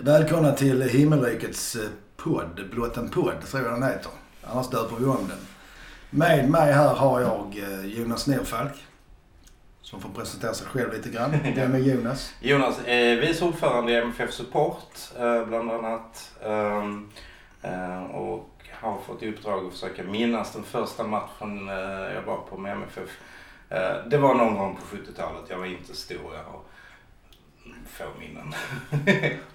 Välkomna till Himmelrikets eh, podd, blott en podd tror jag den heter. Annars döper vi om den. Med mig här har jag eh, Jonas Nerfalk. Som får presentera sig själv lite grann. Vem är Jonas? Jonas är vice ordförande i MFF Support eh, bland annat. Ehm, eh, Och har fått i uppdrag att försöka minnas den första matchen eh, jag var på med MFF. Eh, Det var någon gång på 70-talet. Jag var inte stor. Jag få minnen.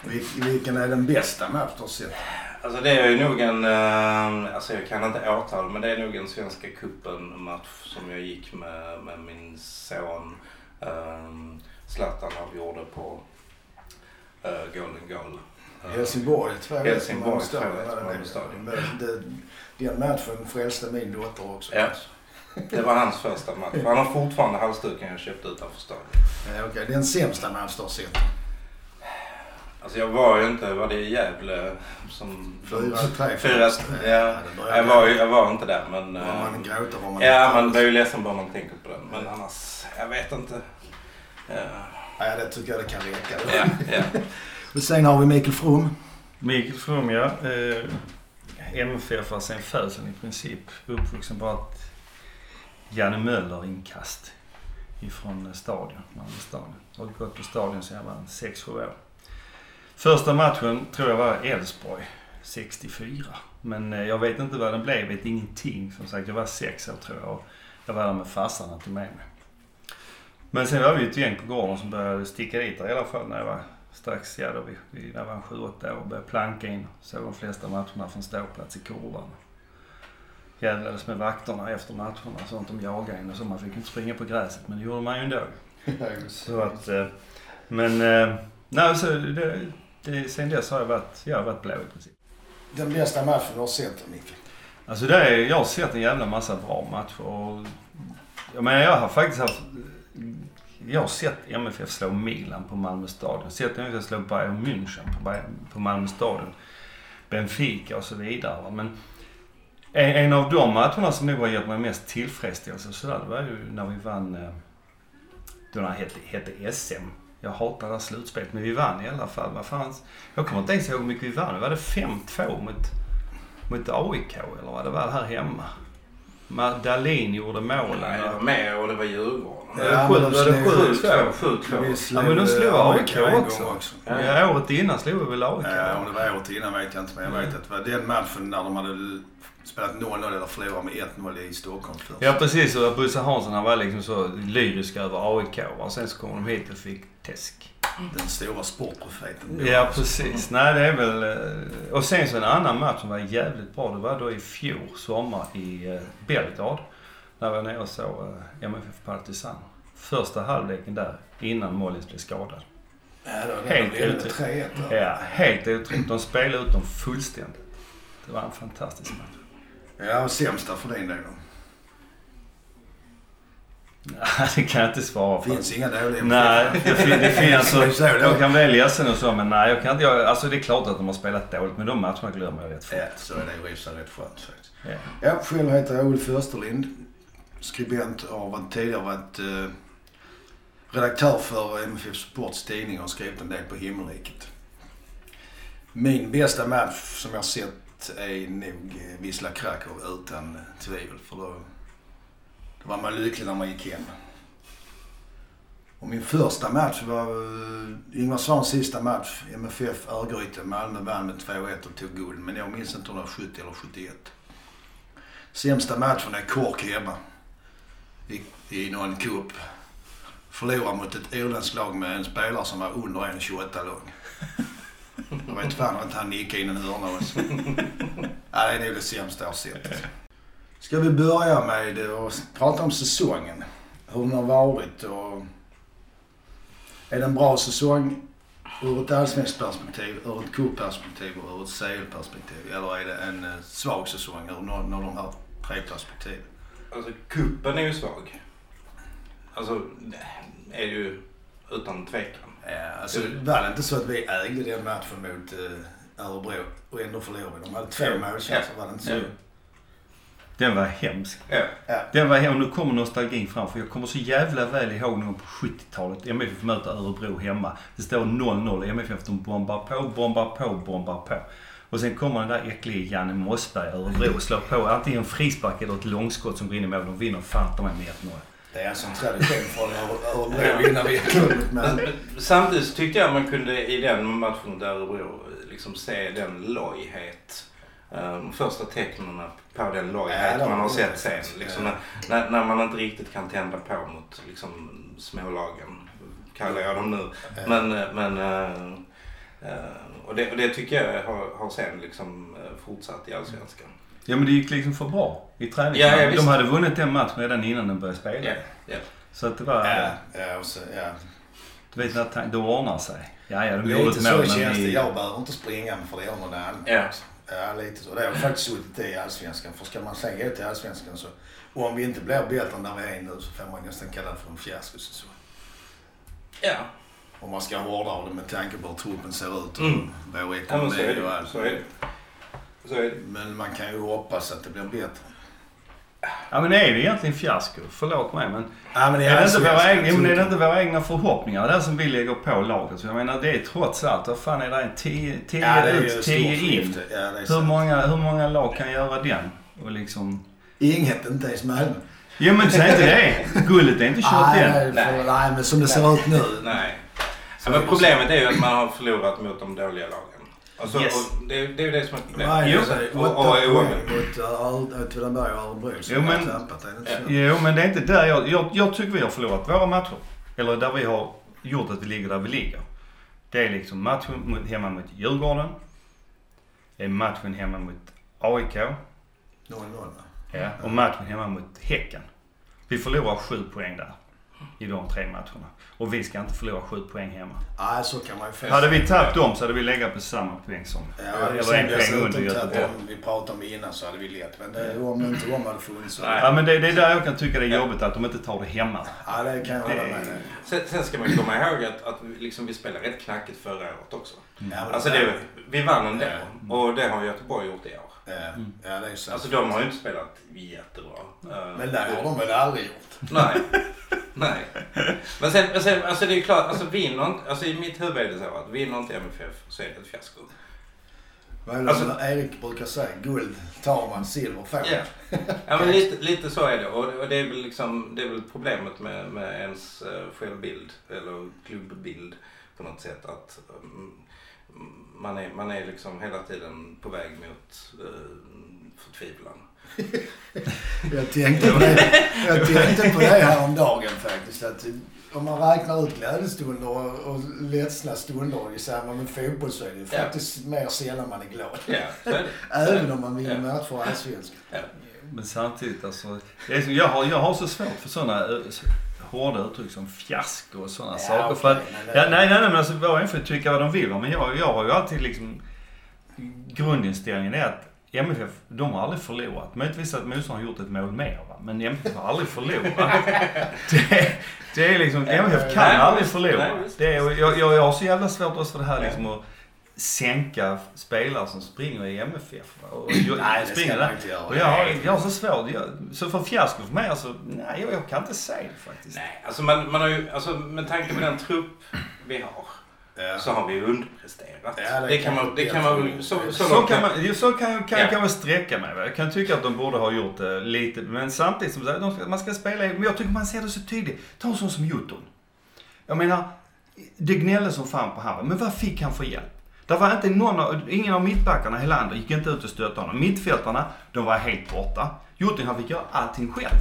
Vil- Vilken är den bästa match du har sett? Alltså det är nog en, eh, alltså jag kan inte årtal, men det är nog en Svenska cupen-match som jag gick med, med min son um, Zlatan avgjorde på uh, Golden Goal. Eh, Helsingborg, 2-1 Helsingborg, Malmö stadion, 2-1 var det Malmö stadion. Den matchen frälste min dotter också. Ja. Det var hans första match. Han har fortfarande halsduken jag köpte utanför. Ja, Okej, den sämsta match du har sett? Alltså jag var ju inte, var det i Gävle som... 4-3 Fyra, ja, jag, var, jag var inte där men... Var eh, man gråter var man Ja, man blir ju ledsen bara man tänker på den. Men annars, jag vet inte. Ja, Ja, det tycker jag det kan räcka. ja, ja. Och sen har vi Mikael From. Mikael From, ja. Eh, MFF var sen födseln i princip. Uppvuxen på ett Janne Möller-inkast ifrån stadion, Malmö stadion. Jag har gått på stadion sedan jag var 6-7 år. Första matchen tror jag var Elfsborg 64. Men eh, jag vet inte vad den blev, jag vet ingenting. Som sagt, jag var sex år tror jag. och Jag var där med farsan och tog med mig. Men sen var vi ett gäng på gården som började sticka dit där i alla fall när jag var strax, ja då vi, vi, när jag var 7-8 år och började planka in. Såg de flesta matcherna från ståplats i kurvan. Jävlades med vakterna efter matcherna och sånt. De jagade en och så. Man fick inte springa på gräset men det gjorde man ju ändå. Så att, eh, men, eh, nej så det, det, sen dess har jag varit, jag har varit blå i princip. Den bästa matchen du har sett Micke? Alltså det är, jag har sett en jävla massa bra matcher och jag menar jag har faktiskt haft jag har sett MFF slå Milan på Malmö stadion. Sett MFF slå Bayern München på, Bayern- på Malmö stadion. Benfica och så vidare. Men en, en av de matcherna som nog har gett mig mest tillfredsställelse och sådär, det var ju när vi vann, eh, då det hette, hette SM. Jag hatar det här slutspelet, men vi vann i alla fall. Vad fan, jag kommer inte ens ihåg hur mycket vi vann. Var det 5-2 mot, mot AIK eller vad det var här hemma? Ma- Dahlin gjorde målen. Nej, jag var med och det var Djurgården. Ja, det sju- men de var det slog- sju, två? Sju, två. Vi Ja, men de slog AIK gång också. Ja. Ja, året innan slog vi väl AIK? Ja, om det var året innan vet jag inte. Men jag vet att det var den matchen när de hade spelat 0-0 eller förlorat med 1-0 i Stockholm först. Ja precis, och Bosse Hansson han var liksom så lyrisk över AIK och sen så kom de hit och fick täsk. Den stora sportprofeten. Ja precis. Nej det är väl... eh, Och sen så en annan match som var jävligt bra. Det var då i fjol sommar i eh, Belgrad. När vi var nere och såg eh, MFF Partizan. Första halvleken där innan Mollins blev skadad. Ja, då, Helt blev det ute. 3-1 där. Ja, helt otroligt. De spelade ut dem fullständigt. Det var en fantastisk match. Ja, och sämsta för din del då? Nej, det kan jag inte svara Det på. finns inga dåliga Nej, det, det finns alltså... Det. Jag kan bli ledsen och så men nej jag kan inte... Jag, alltså det är klart att de har spelat dåligt men de matcherna glömmer jag rätt fort. Ja, så är det i rätt skönt faktiskt. Ja. Ja, själv heter jag Ulf Österlind. Skribent och har tidigare varit eh, redaktör för MFF Sports tidning och skrivit en del på Himmelriket. Min bästa match som jag sett är nog eh, Wisla Krakow utan tvivel. För då, då var man lycklig när man gick hem. Och min första match var eh, Ingvar Svans sista match. MFF Örgryte. Malmö vann med 2-1 och tog guld. Men jag minns inte om det var 70 eller 71. Sämsta matchen är Kork hemma. I, I någon cup. Förlorade mot ett irländskt lag med en spelare som var under 1,28 lång. Jag vet fan inte han nickade in en hörna också. Ja, det är nog det sämsta jag har sett. Ska vi börja med att prata om säsongen. Hur den har varit och... Är det en bra säsong ur ett allsvenskt perspektiv, ur ett cupperspektiv och ur ett CL-perspektiv? Eller är det en eh, svag säsong ur någon av de här tre perspektiven? Alltså kuppen är ju svag. Alltså, det är ju utan tvekan. Ja, alltså, var det inte så att vi ägde den matchen mot eh, Örebro och ändå förlorade vi? De hade två Ja. målchanser, var det inte så? Ja. Den var hemsk. Ja. Ja. Den var hemsk. Nu kommer nostalgin fram. För jag kommer så jävla väl ihåg någon på 70-talet. MFF möter Örebro hemma. Det står 0-0. MFF de bombar på, bombar på, bombar på. Och sen kommer den där äcklige Janne Mossberg, Örebro, och slår på antingen frispark eller ett långskott som går in i mål. De vinner fan ta mig med 1-0. Det är alltså en tradition från Örebro att vinna VM-guldet. Men samtidigt tyckte jag man kunde i den matchen där Örebro liksom se den lojhet. Um, första tecknen på den lojhet de- man har sett de- sen. Liksom, ja. när, när, man inte riktigt kan tända på mot liksom, smålagen, kallar jag dem nu. Men, eh, men eh, eh, och, det, och det tycker jag har, har sen liksom eh, fortsatt i Allsvenskan. Ja men det gick liksom för bra i träningen. Ja, ja, de hade vunnit den matchen redan innan den började spela. Ja, ja. Så att det var... ja, ja, och så, ja. Du vet när det ordnar sig. Ja, ja, de gjorde Lite ett så mål känns men det. vi... Jag behöver inte springa för det gör någon annan. Ja. Ja, lite så. Det har faktiskt suttit i Allsvenskan. För ska man sen gå till Allsvenskan så... Och om vi inte blir bättre än där vi är nu så får man nästan kalla det för en fiaskosäsong. ja. Om man ska hårdra det med tanke på hur truppen ser ut och Mm. vår Ja, men ekonomi så är och det. allt. Så är det. Så är det. Men man kan ju hoppas att det blir bättre. Ja men är det egentligen fiasko? Förlåt mig men... Ja, men Är det, inte våra Allsvenskan, egna, men är det inte våra egna förhoppningar där som vi lägger på laget? Så jag menar det är trots allt, vad fan är det? 10 Ja, det är ju ut, ett 10 stort in. Ja, det är Hur många, hur många lag kan göra den? Och liksom... Inget, inte ens Malmö. Jo men säg inte det. Guldet är inte kört än. Nej. nej, men som det ser ut nu. Nej. Så Ja, men problemet är ju att man har förlorat mot de dåliga lagen. Alltså, Yes. det, det är ju det som är problemet. Nej, Jo. alltså, Och- och- åtta och- poäng mot Åtvidaberg och Örebro som Jo, men- tappat. Jo men det är inte där jag, jag... Jag tycker vi har förlorat våra matcher. Eller där vi har gjort att vi ligger där vi ligger. Det är liksom matchen mot, hemma mot Djurgården. Det är matchen hemma mot AIK. 0-0 va? Ja, och matchen hemma mot Häcken. Vi förlorar sju poäng där. I de tre matcherna. Och vi ska inte förlora sju poäng hemma. Nej, så kan man ju få Hade vi tagit dem så hade vi legat på samma poäng som... Ja, eller sen en poäng under Göteborg. vi pratade om innan så hade vi lätt. Men det, om inte de hade funnits så... Ja men det, det är där jag kan tycka det är jobbigt att de inte tar det hemma. Ja, det kan jag hålla med. Sen, sen ska man komma ihåg att, att vi liksom, vi spelade rätt knackigt förra året också. Ja, Alltså det, vi vann ändå. Och det har Göteborg gjort i år. Ja, ja, det är sant. Alltså de har ju inte spelat jättebra. Eh, Men det har de väl aldrig gjort? Nej. Nej. Men sen, men sen alltså det är ju klart, alltså vinner inte, alltså i mitt huvud är det så att vinner inte MFF så är det ett fiasko. Vad Alltså- Erik brukar säga? Guld tar man, silver får Ja. Ja men lite, lite så är det och, och det är väl liksom, det är väl problemet med, med ens uh, självbild eller klubbbild på något sätt att um, man, är, man är liksom hela tiden på väg mot uh, förtvivlan. Jag tänkte på det, jag tänkte på det häromdagen faktiskt. Att om man räknar ut glädjestunder och, och ledsna stunder i samband med fotboll så är det Ja. faktiskt mer sällan man är glad. Ja, så är det. Även om man vinner Ja. matcher i Allsvenskan. Ja. Men samtidigt alltså. Jag, har, jag har så svårt för sådana uh, hårda uttryck som fiasko och sådana saker. För att, men, ja, nej, nej, nej men alltså var och en får tycka vad de vill Men jag, jag har ju alltid liksom grundinställningen är att MFF, de har aldrig förlorat. Möjligtvis att motståndaren har gjort ett mål mer va. Men MFF har aldrig förlorat. det, det är liksom, MFF kan Nej, aldrig förlora. Nej. Det är, jag, jag, jag har så jävla svårt också för det här liksom att sänka spelare som springer i MFF. Och jag, Nej, det springer man inte göra. Och jag, har, jag har så svårt. Jag, så för fiasko för mig alltså, nej jag, jag kan inte säga det faktiskt. Nej, alltså man, man har ju, alltså med tanke på den trupp vi har Ja. så har vi underpresterat. Ja, det det, kan man, det kan man så, så, Så kan, man, så kan, kan, Ja. kan man sträcka mig. Jag kan tycka att de borde ha gjort det lite. Men samtidigt som de man ska spela Men jag tycker man ser det så tydligt. Ta en sån som Jutton. Jag menar, det gnälldes som fan på honom. Men vad fick han för hjälp? Det var inte någon av, ingen av mittbackarna i landet gick inte ut och stötte honom. Mittfältarna, de var helt borta. Jutton han fick göra allting själv.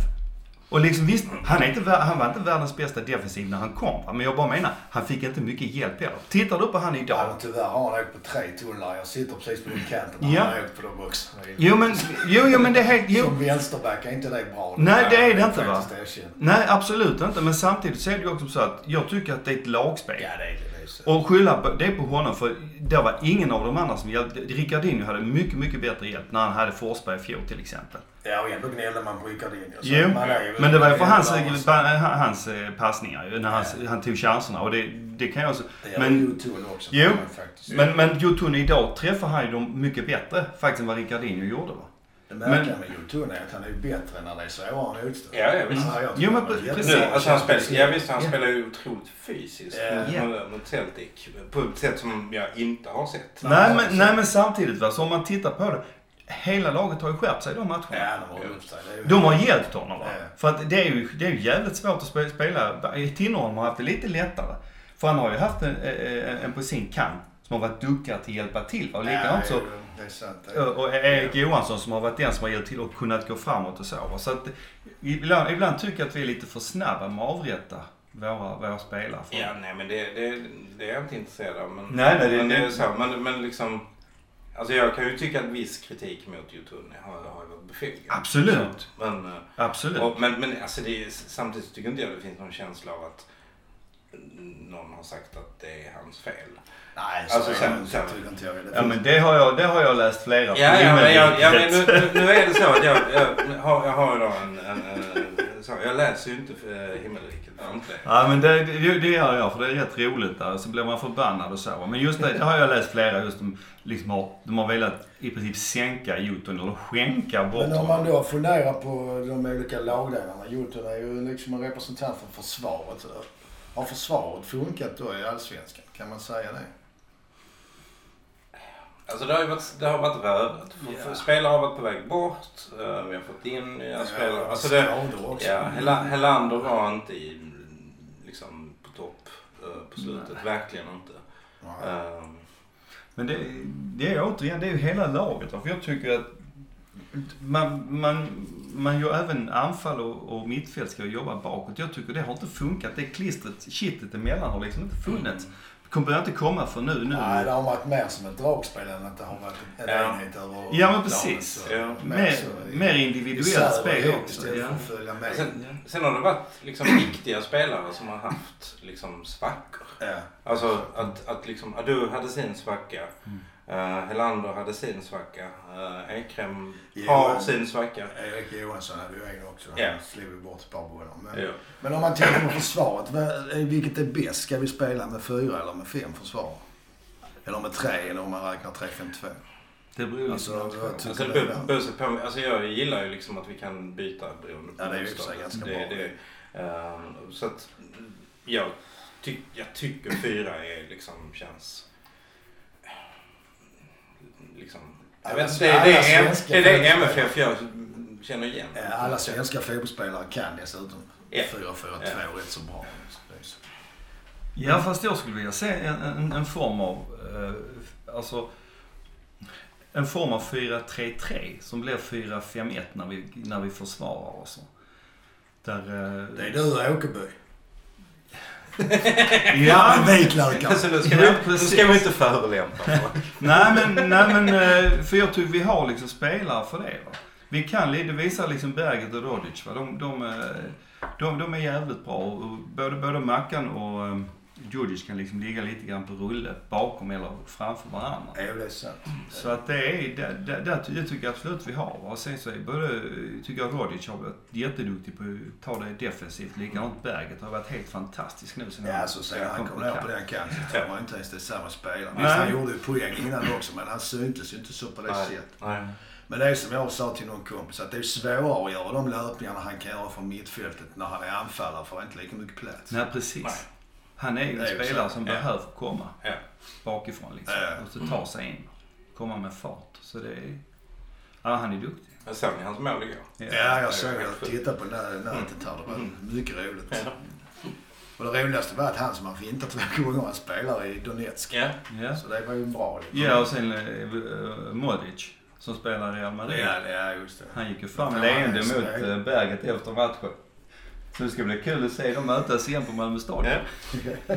Och liksom visst, han, är inte, han var inte världens bästa defensiv när han kom. Men jag bara menar, han fick inte mycket hjälp heller. Tittar du på han Ja, idag. men tyvärr har han åkt på tre tunnlar. Jag sitter precis på den kanten Ja. han har åkt på dem också. Jo men, jo, jo men det är helt, jo. Som vänsterback är inte det bra. Nej, det är det inte, va? Nej, absolut inte. Men samtidigt så är det ju också så att jag tycker att det är ett lagspel. Ja, det är det. Och skylla på, det på honom för det var ingen av de andra som hjälpte. Ricardinho hade mycket, mycket bättre hjälp när han hade Forsberg i fjol till exempel. Ja, och ändå gnällde man på Ricardinho. Jo, men det var ju för hans, ba- hans eh, passningar ju, när han, han tog chanserna. Och det, det kan jag också... Det Men, ju Tull också. Jo, men Jotun idag träffar han ju dem mycket bättre faktiskt än vad Ricardinho gjorde va. Det märkliga med Jotun är att han är ju bättre när det är svårare motstånd. Ja, ja visst. Jo, men precis. Alltså han spelar, ja, visst, han Ja. spelar ju otroligt fysiskt Ja. mot, Celtic. På ett sätt som jag inte har sett. Nej men, nej men samtidigt va, så om man tittar på det. Hela laget har ju skärpt sig i de matcherna. Ja, de har upp sig. De har hjälpt honom va. Ja. För att det är ju, det är ju jävligt svårt att spe- spela. Tinnerholm har haft det lite lättare. För han har ju haft en, en på sin kant som har varit duktig till att hjälpa till. Och likadant så, Ja, det är sant. Det är- och Erik Johansson som har varit den som har hjälpt till och kunnat gå framåt och så. Så att ibland, ibland tycker jag att vi är lite för snabba med att avrätta våra, våra spelare. För- Ja, nej men det, det, det är jag inte intresserad av. Men, Nej, nej, det- men det är så. Men, men liksom... Alltså jag kan ju tycka att viss kritik mot Youtube har, har varit befogad. Absolut. Men, Absolut. och, men, men alltså det är, samtidigt tycker inte jag det finns någon känsla av att någon har sagt att det är hans fel. Nej, så Alltså, sen- sen- tycker inte jag. Det Ja men det har jag, det har jag läst flera Ja, ja, men, jag, ja, men nu, nu, nu är det så att jag, jag, har, jag har idag en, en, en så, Jag läser ju inte för Himmelriket, det. Ja men det, det, det gör jag för det är rätt roligt där. Så blir man förbannad och så. Men just det, det har jag läst flera just de, liksom har, de har velat i princip sänka Jotun eller skänka bort Men om man då funderar på de olika lagdelarna. Jotun är ju liksom en representant för försvaret. Har försvaret funkat då i Allsvenskan? Kan man säga det? Alltså det har ju varit, det har varit rörigt. Ja. Spelare har varit på väg bort. eh, Vi har fått in nya spelare. Alltså det, också. ja, Hela- Helander var inte i, liksom, på topp eh, på slutet. Nej. Verkligen inte. Ja. Eh, Men det, det är återigen, det är ju hela laget. För jag tycker att man, man, man gör även anfall och, och mittfält ska jobba bakåt. Jag tycker det har inte funkat. Det klistret, kittet emellan har liksom inte funnits. Kommer börjar inte komma för nu. nu. Nej, det har varit mer som ett dragspel än att det har varit en Ja. enhet över Ja, men precis. Ja. mer mer, i- mer individuellt spel också. Istället Ja. följa med. Sen, sen har det varit liksom viktiga spelare som har haft liksom svackor. Ja. Alltså att, att liksom Adu hade sin svacka. Mm. Uh, Helander hade sin svacka. Uh, Ekrem Ja. har sin svacka. Erik Johansson hade ju en också. Ja. Han slog ju bort ett par bollar. Men, Ja. men om man tänker på försvaret. vad- Vilket är bäst? Ska vi spela med fyra eller med fem försvar? Eller med tre, eller om man räknar 3-5-2? Det beror ju Alltså, på. Alltså, det på, alltså jag gillar ju liksom att vi kan byta beroende på Ja, det är ju sig ganska det, bra. det, eh, Så att jag, ty, jag tycker fyra är liksom känns... Liksom, jag Alla- vet inte, det, är det, det det. MFF jag känner igen. Alla svenska fotbollsspelare kan dessutom Ja. 4-4-2 Ja. rätt så bra. Ja, fast jag skulle vilja se en, en, en form av, eh, alltså, en form av 4-3-3 som blir 4-5-1 när vi, när vi försvarar oss. Där, eh, Det är du och Åkerby. Ja, vitlökar. Alltså, nu, ska Ja, vi, ska vi inte förolämpa nej men, nej men, eh, för jag tycker vi har liksom spelare för det va. Vi kan, det visar liksom Berget och Rodic va. De, de, eh, de, de är jävligt bra. Och både, både Mackan och Djurdjic kan liksom ligga lite grann på rulle bakom eller framför varandra. Ja, det är sant. Så att det är, det, det, det, det tycker jag absolut vi har. Och sen så är både, tycker jag Rodic har varit jätteduktig på att ta det defensivt. Likadant Berget har varit helt fantastisk nu sen Ja, alltså sen han kom ner på den kanten så tror man inte ens det är samma spelare. Visst, han gjorde ju poäng innan också men han syntes ju inte så på det sättet. Men det är som jag sa till någon kompis att det är svårare att göra de löpningarna han kan göra från mittfältet när han är anfallare för det är inte lika mycket plats. Nej, precis. Nej. Han är ju en spelare som Ja. behöver komma Ja. bakifrån liksom. Ja. Och så ta sig in. Komma med fart. Så det är... Ja, han är duktig. Jag såg ni hans mål igår? Ja, jag såg det. Tittade på nä- nätet här. Det var Mm. mycket roligt. Ja. Och det roligaste var att han som har fintat två gånger, han spelar i Donetsk. Ja. Så det var ju bra. Ja, och sen uh, Modric som spelar i Real Madrid. Ja, ja, just det. Han gick ju fram leende mot eh, Berget efter matchen. Så det ska bli kul att se dem mötas igen på Malmö stadion. Ja.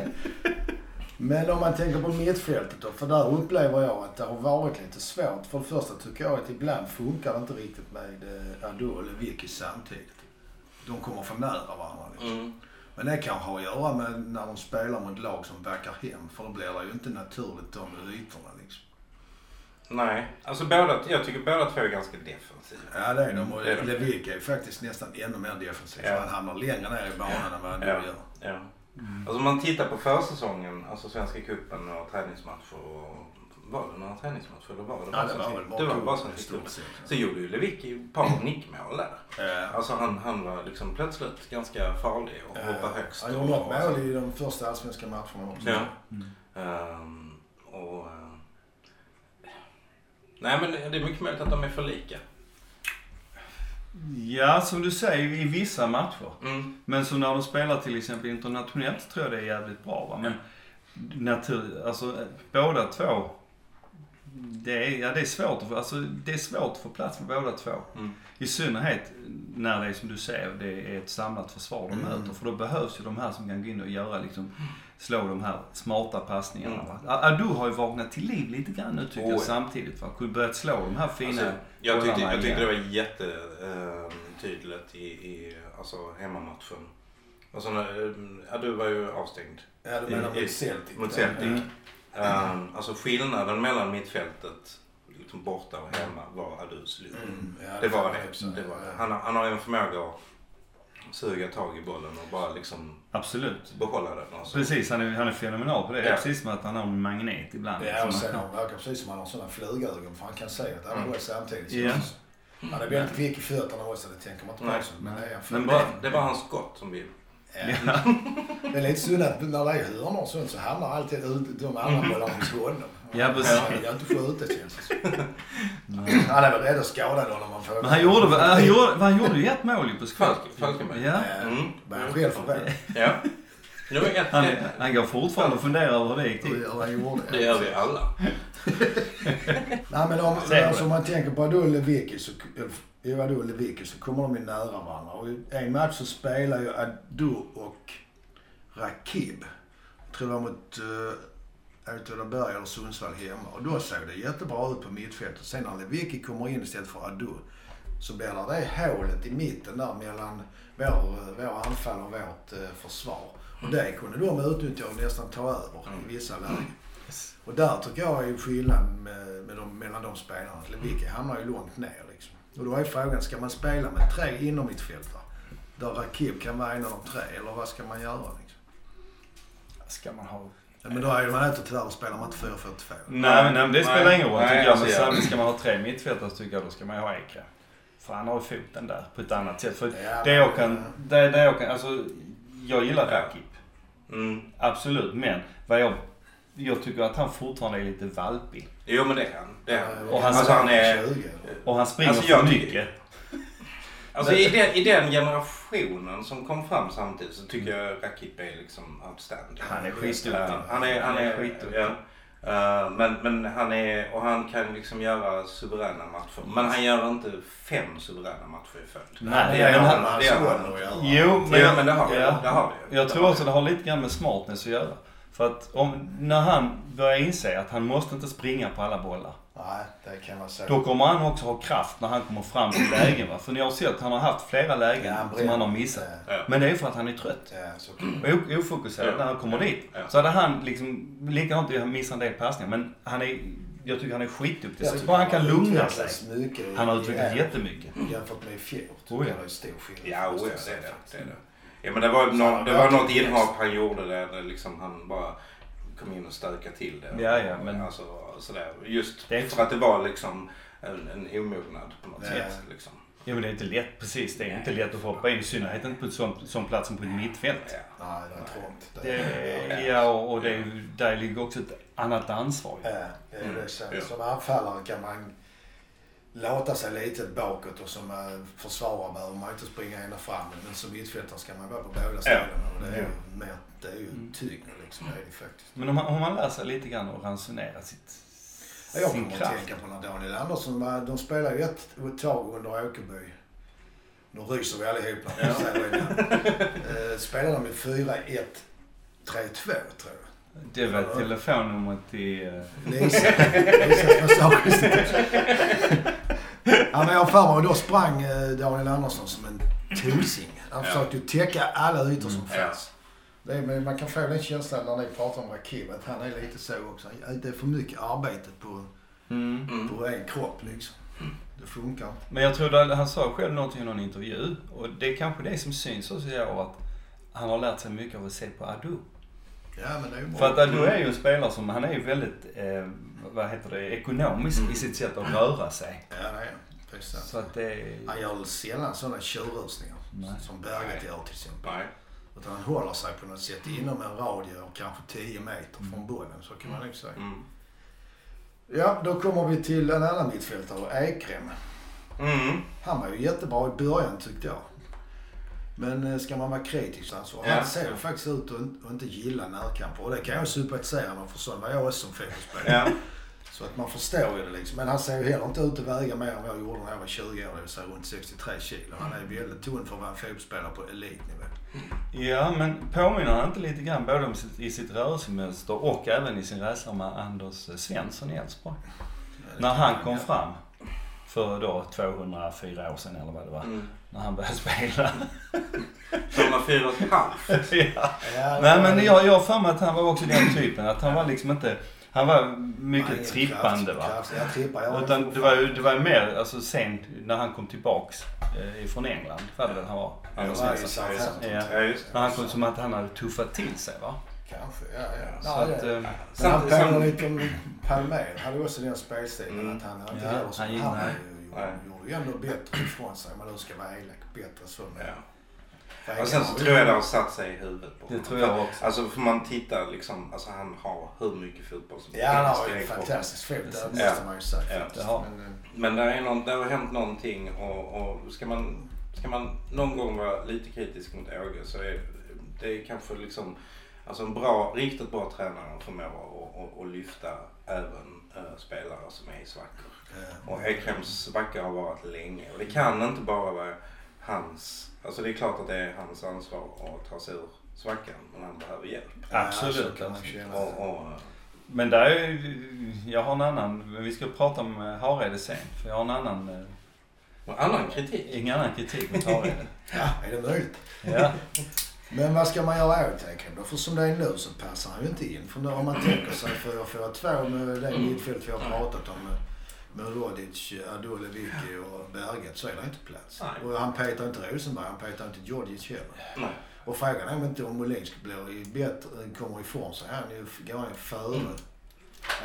Men om man tänker på mittfältet då, för där upplever jag att det har varit lite svårt. För det första tycker jag att ibland funkar det inte riktigt med eh, Adu och Lewicki samtidigt. De kommer för nära varandra. Liksom. Mm. Men det kanske har att göra med när de spelar mot lag som backar hem. För då blir det ju inte naturligt de ytorna. Nej, alltså båda, jag tycker båda två är ganska defensiva. Ja det är de. Och är de. Lewicki är faktiskt nästan ännu mer defensiv. Ja. Han hamnar längre ner i banan än vad Adu Ja. gör. Ja. Alltså om man tittar på försäsongen, alltså Svenska cupen och träningsmatcher och var det några träningsmatcher eller var det Ja, bara det var väl bara det var bara i stort sett. Så gjorde ju Lewicki ett par nickmål där. Ja. Alltså han, han var liksom plötsligt ganska farlig och hoppade högst. Han gjorde något mål i de första allsvenska matcherna också. Ja. Mm. Ehm, och... eh, nej men det är mycket möjligt att de är för lika. Ja, som du säger, i vissa matcher. Mm. Men så när de spelar till exempel internationellt tror jag det är jävligt bra. Va? Men natur, alltså båda två. Det är, ja, det är svårt att få, alltså, det är svårt att få plats med båda två. Mm. I synnerhet när det är som du säger, det är ett samlat försvar de Mm. möter. För då behövs ju de här som kan gå in och göra liksom, slå de här smarta passningarna. Mm. Va? Adu har ju vaknat till liv lite grann nu tycker Oh, jag ja. samtidigt. Va? Kunde börjat slå de här fina Alltså, jag, tyckte, jag tyckte det var jättetydligt i, i alltså, hemmamatchen. Och så när, ja, du var ju avstängd Ja, du menar mot Celtic? mot Celtic. Mm. Ehm, alltså skillnaden mellan mittfältet liksom borta och hemma var Adus. Mm, ja, Det var det. det var det. Han, har- han har en förmåga att suga tag i bollen och bara liksom Absolut. behålla den. Alltså. Precis, han är, han är fenomenal på det. Det är Ja. precis som att han har en magnet ibland. Ja, och Som- sen han verkar precis som han har sådana flugögon för han kan se att alla Mm. går samtidigt. Ja. Han är väldigt kvick i fötterna också, det tänker man inte Nej. på. Men det är Men bara- Det var hans skott som vi... Ja. Det är lite synd att när det är hörnor och sånt så hamnar alltid ut- de andra bollarna hos honom. Ja, precis. Han vill inte skjuta känns det som. Han är väl rädd att skada någon om man får... Men han gjorde, han gjorde, han gjorde ju ett mål ju på skott. Falk- Falkenberg. Ja. Mm. men han själv för det. Ja. Det var ett, Han, det, han går fortfarande och funderar över hur det gick till. Det gör vi alla. Nej men om, alltså, om man tänker på och Lewicki så, eller, Adu och Lewicki så kommer de ju nära varandra. Och i en match så spelar ju Adu och Rakib. Jag tror det var mot uh, Åtvidaberg eller Sundsvall hemma. Och då såg det jättebra ut på mittfältet. Sen när Lewicki kommer in istället för Adu så blir det det hålet i mitten där mellan vår, vår anfall och vårt uh, försvar. Och det kunde de utnyttja och nästan ta över i vissa lägen. Och där tycker jag är skillnaden med, med de, mellan de spelarna. Lewicki hamnar ju långt ner. Och då är frågan, ska man spela med tre innermittfältare? Där Rakib kan vara en av de tre, eller vad ska man göra liksom? Ska man ha... Ja, men då är man inte tyvärr, spelar man inte 4-4-2. Nej, men det spelar Nej. ingen roll Nej, tycker jag. Men alltså, ska man ha tre mittfältare så tycker jag då ska man ju ha Ekre. För han har ju foten där på ett annat sätt. För Ja, det jag kan... Det, det jag kan alltså, jag gillar Ja. Rakip. Mm. Absolut. Men vad jag... Jag tycker att han fortfarande är lite valpig. Jo men det är han. Det är han. Och han- alltså, han är... 20. Och han springer Alltså, för mycket. Alltså i den, i den generationen som kom fram samtidigt så tycker jag Rakip är liksom outstanding. Han är skitduktig. Ja, han är, han är, skitduktig. ja. Eh, men, men han är, och han kan liksom göra suveräna matcher. Men han gör inte fem suveräna matcher i följd. Nej, det men gör han-. Det gör han. Jo, men, Ja, men det har vi. ja. Det har vi. Jag tror också det har lite grann med smartness att göra. För att om, när han börjar inse att han måste inte springa på alla bollar. Nej, det kan man säga. Då kommer han också ha kraft när han kommer fram till lägen. Va? För ni har sett att han har haft flera lägen som han har missat. Ja. Men det är för att han är trött. Ja, så Och ofokuserad Ja. när han kommer dit. Ja. Så hade han liksom, likadant han missat en del passningar. Men han är, jag tycker han är skitduktig. Så bara han kan lugna sig. Han har utvecklats jättemycket. Jämfört med i fjol. Oh, ja. jag det är stor skillnad. Ja, oh, ja det är det. Ja, men det var, någon, det var något inhopp han gjorde där, där liksom han bara kom in och stökade till det. Ja, ja, men- Alltså, sådär. Just Det är- för att det var liksom en, en omognad på något Ja. sätt. Liksom. Jo men det är inte lätt, precis. Det är inte lätt att få hoppa in. I synnerhet inte på en sån, sån plats som på ett mittfält. Ja. Nej, det är trångt. Det, är- ja, och det, där ligger också ett annat ansvar. Ja, det är Mm, det. Så, ja. Som anfallare kan man låta sig lite bakåt och som eh, försvarare behöver man inte springa ända fram. Men som mittfältare ska man vara på båda ställena. Och det är ju, mer, det är ju Mm. tyngre liksom. Det är det faktiskt. Men om man, om man lär sig lite grann att ransonera sitt, Ja, Jag sin kommer att kraft. tänka på när Daniel Andersson var, de spelade ju ett, ett tag under Åkerby. Nu ryser vi allihop när vi säger det. Spelade de i 4-1-3-2 tror jag. Det var telefonnumret till... eh, Lisa. Lisas massageinstitut. Ja men jag har för mig, och då sprang eh, Daniel Andersson som en tusing. Han försökte ju täcka alla ytor som Ja. fanns. Det är, men man kan få den känslan när ni pratar om Rakib, att han är lite så också. Det är för mycket arbete på, Mm. Mm. på en kropp liksom. Det funkar inte. Men jag tror att han sa själv någonting i någon intervju. Och det är kanske det som syns också i år att han har lärt sig mycket av att se på Adu. Ja, men det är ju bra. För att äh, du är ju en spelare som, han är ju väldigt, eh, vad heter det, ekonomisk i sitt sätt att röra sig. Ja, det är han. Precis. Så att det är... Han gör sällan sådana tjurrusningar som Berget gör till exempel. Nej. Utan han håller sig på något sätt inom en radie av kanske 10 meter från bollen. Så kan man nog säga. Mm. Ja, då kommer vi till en annan mittfältare, Ekrem. Mm. Han var ju jättebra i början tyckte jag. Men eh, ska man vara kritisk alltså. Ja. Han ser ju faktiskt ut att inte- gilla närkamper. Och det kan jag sympatisera med för sån var jag också som fotbollsspelare. Ja. Så att man förstår ju det liksom. Men han ser ju heller inte ut att väga mer än vad jag gjorde när jag var 20 år. Det vill säga runt 63 kilo. Han är väldigt tunn för att vara en fotbollsspelare på elitnivå. Ja, men påminner han inte lite grann både om sitt, i sitt rörelsemönster och även i sin resa med Anders Svensson i Elfsborg? När han kom fram för då 204 år sedan eller vad det var. Mm. När han började spela. 204 och ett halvt. ja. Nej men jag, jag har för mig att han var också den typen. Att han var liksom inte... Han var mycket trippande va. Ja, trippar. Jag Utan det var ju det var ju mer alltså sent när han kom tillbaks eh, ifrån England. Var det väl han var? Anders Ja. Southampton. Ja. Det. När han kom som att han hade tuffat till sig va. Kanske, ja ja. Så ja, att, ja. eh, Men han påminner lite om Palmér. Han hade också den spelstilen Mm. att han inte Ja, heller som han han nej. ju- Nej. gjorde ju ändå bättre ifrån sig om man nu ska vara elak. Bättre så. Men Ja. För Och sen så tror jag det har satt sig i huvudet på Det honom. tror jag också. Alltså får man titta liksom, alltså han har hur mycket fotboll som Ja, han har ju helst en kroppen. fantastisk fot. Det Ja. måste man ju säga Ja. faktiskt. Det har. Men, eh, Men det, är någon, det har hänt någonting och, och ska, man, ska man någon gång vara lite kritisk mot Åge så är det är kanske liksom alltså en bra, riktigt bra tränare förmår att och, och lyfta även eh, spelare som är i svackor. Eh, Och Ekrems svacka har varit länge och det kan inte bara vara hans, alltså det är klart att det är hans ansvar att ta sig ur svackan men han behöver hjälp. Absolut. Och, och, Men där är ju, jag har en annan, men vi ska prata om eh, Hareide sen. För jag har en annan, eh, och annan kritik. ingen annan kritik mot Hareide. Ja, är det möjligt? Ja. Men vad ska man göra åt Ekrem då? För som det är nu så passar han ju inte in. För nu, om man tänker sig för att få två med det mittfält vi har pratat om med Rodic, Adolevicki och Berget så är det inte plats. Nej. Och han petar inte Rosenberg, han petar inte Djordjic heller. Nej. Och frågan är om inte om Molin ska bli bättre, kommer ifrån så är han ju, går han ju före.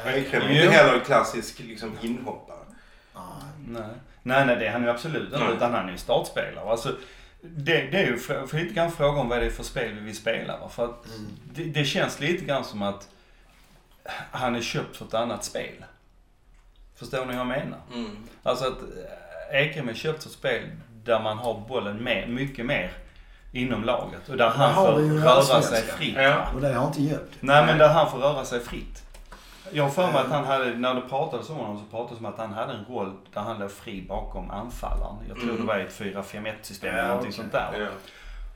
Men Ekrem är Jo. inte heller en klassisk liksom, inhoppare. Nej. nej, nej det är han ju absolut inte. Utan han är ju startspelare. Alltså, det, det är ju för, för lite grann fråga om vad det är för spel vi vill spela. Va? För att Mm. det, det känns lite grann som att han är köpt för ett annat spel. Förstår ni hur jag menar? Mm. Alltså att eh, Ekrem är köpt för ett spel där man har bollen med, mycket mer inom laget. Och där han får röra sig fritt. Ja. Och det har inte hjälpt. Nej men där han får röra sig fritt. Jag har för mig att han hade, när det pratades om honom så pratades det om att han hade en roll där han låg fri bakom anfallaren. Jag tror Mm. det var i ett 4-5-1 system Ja, eller någonting okej. sånt där. Ja.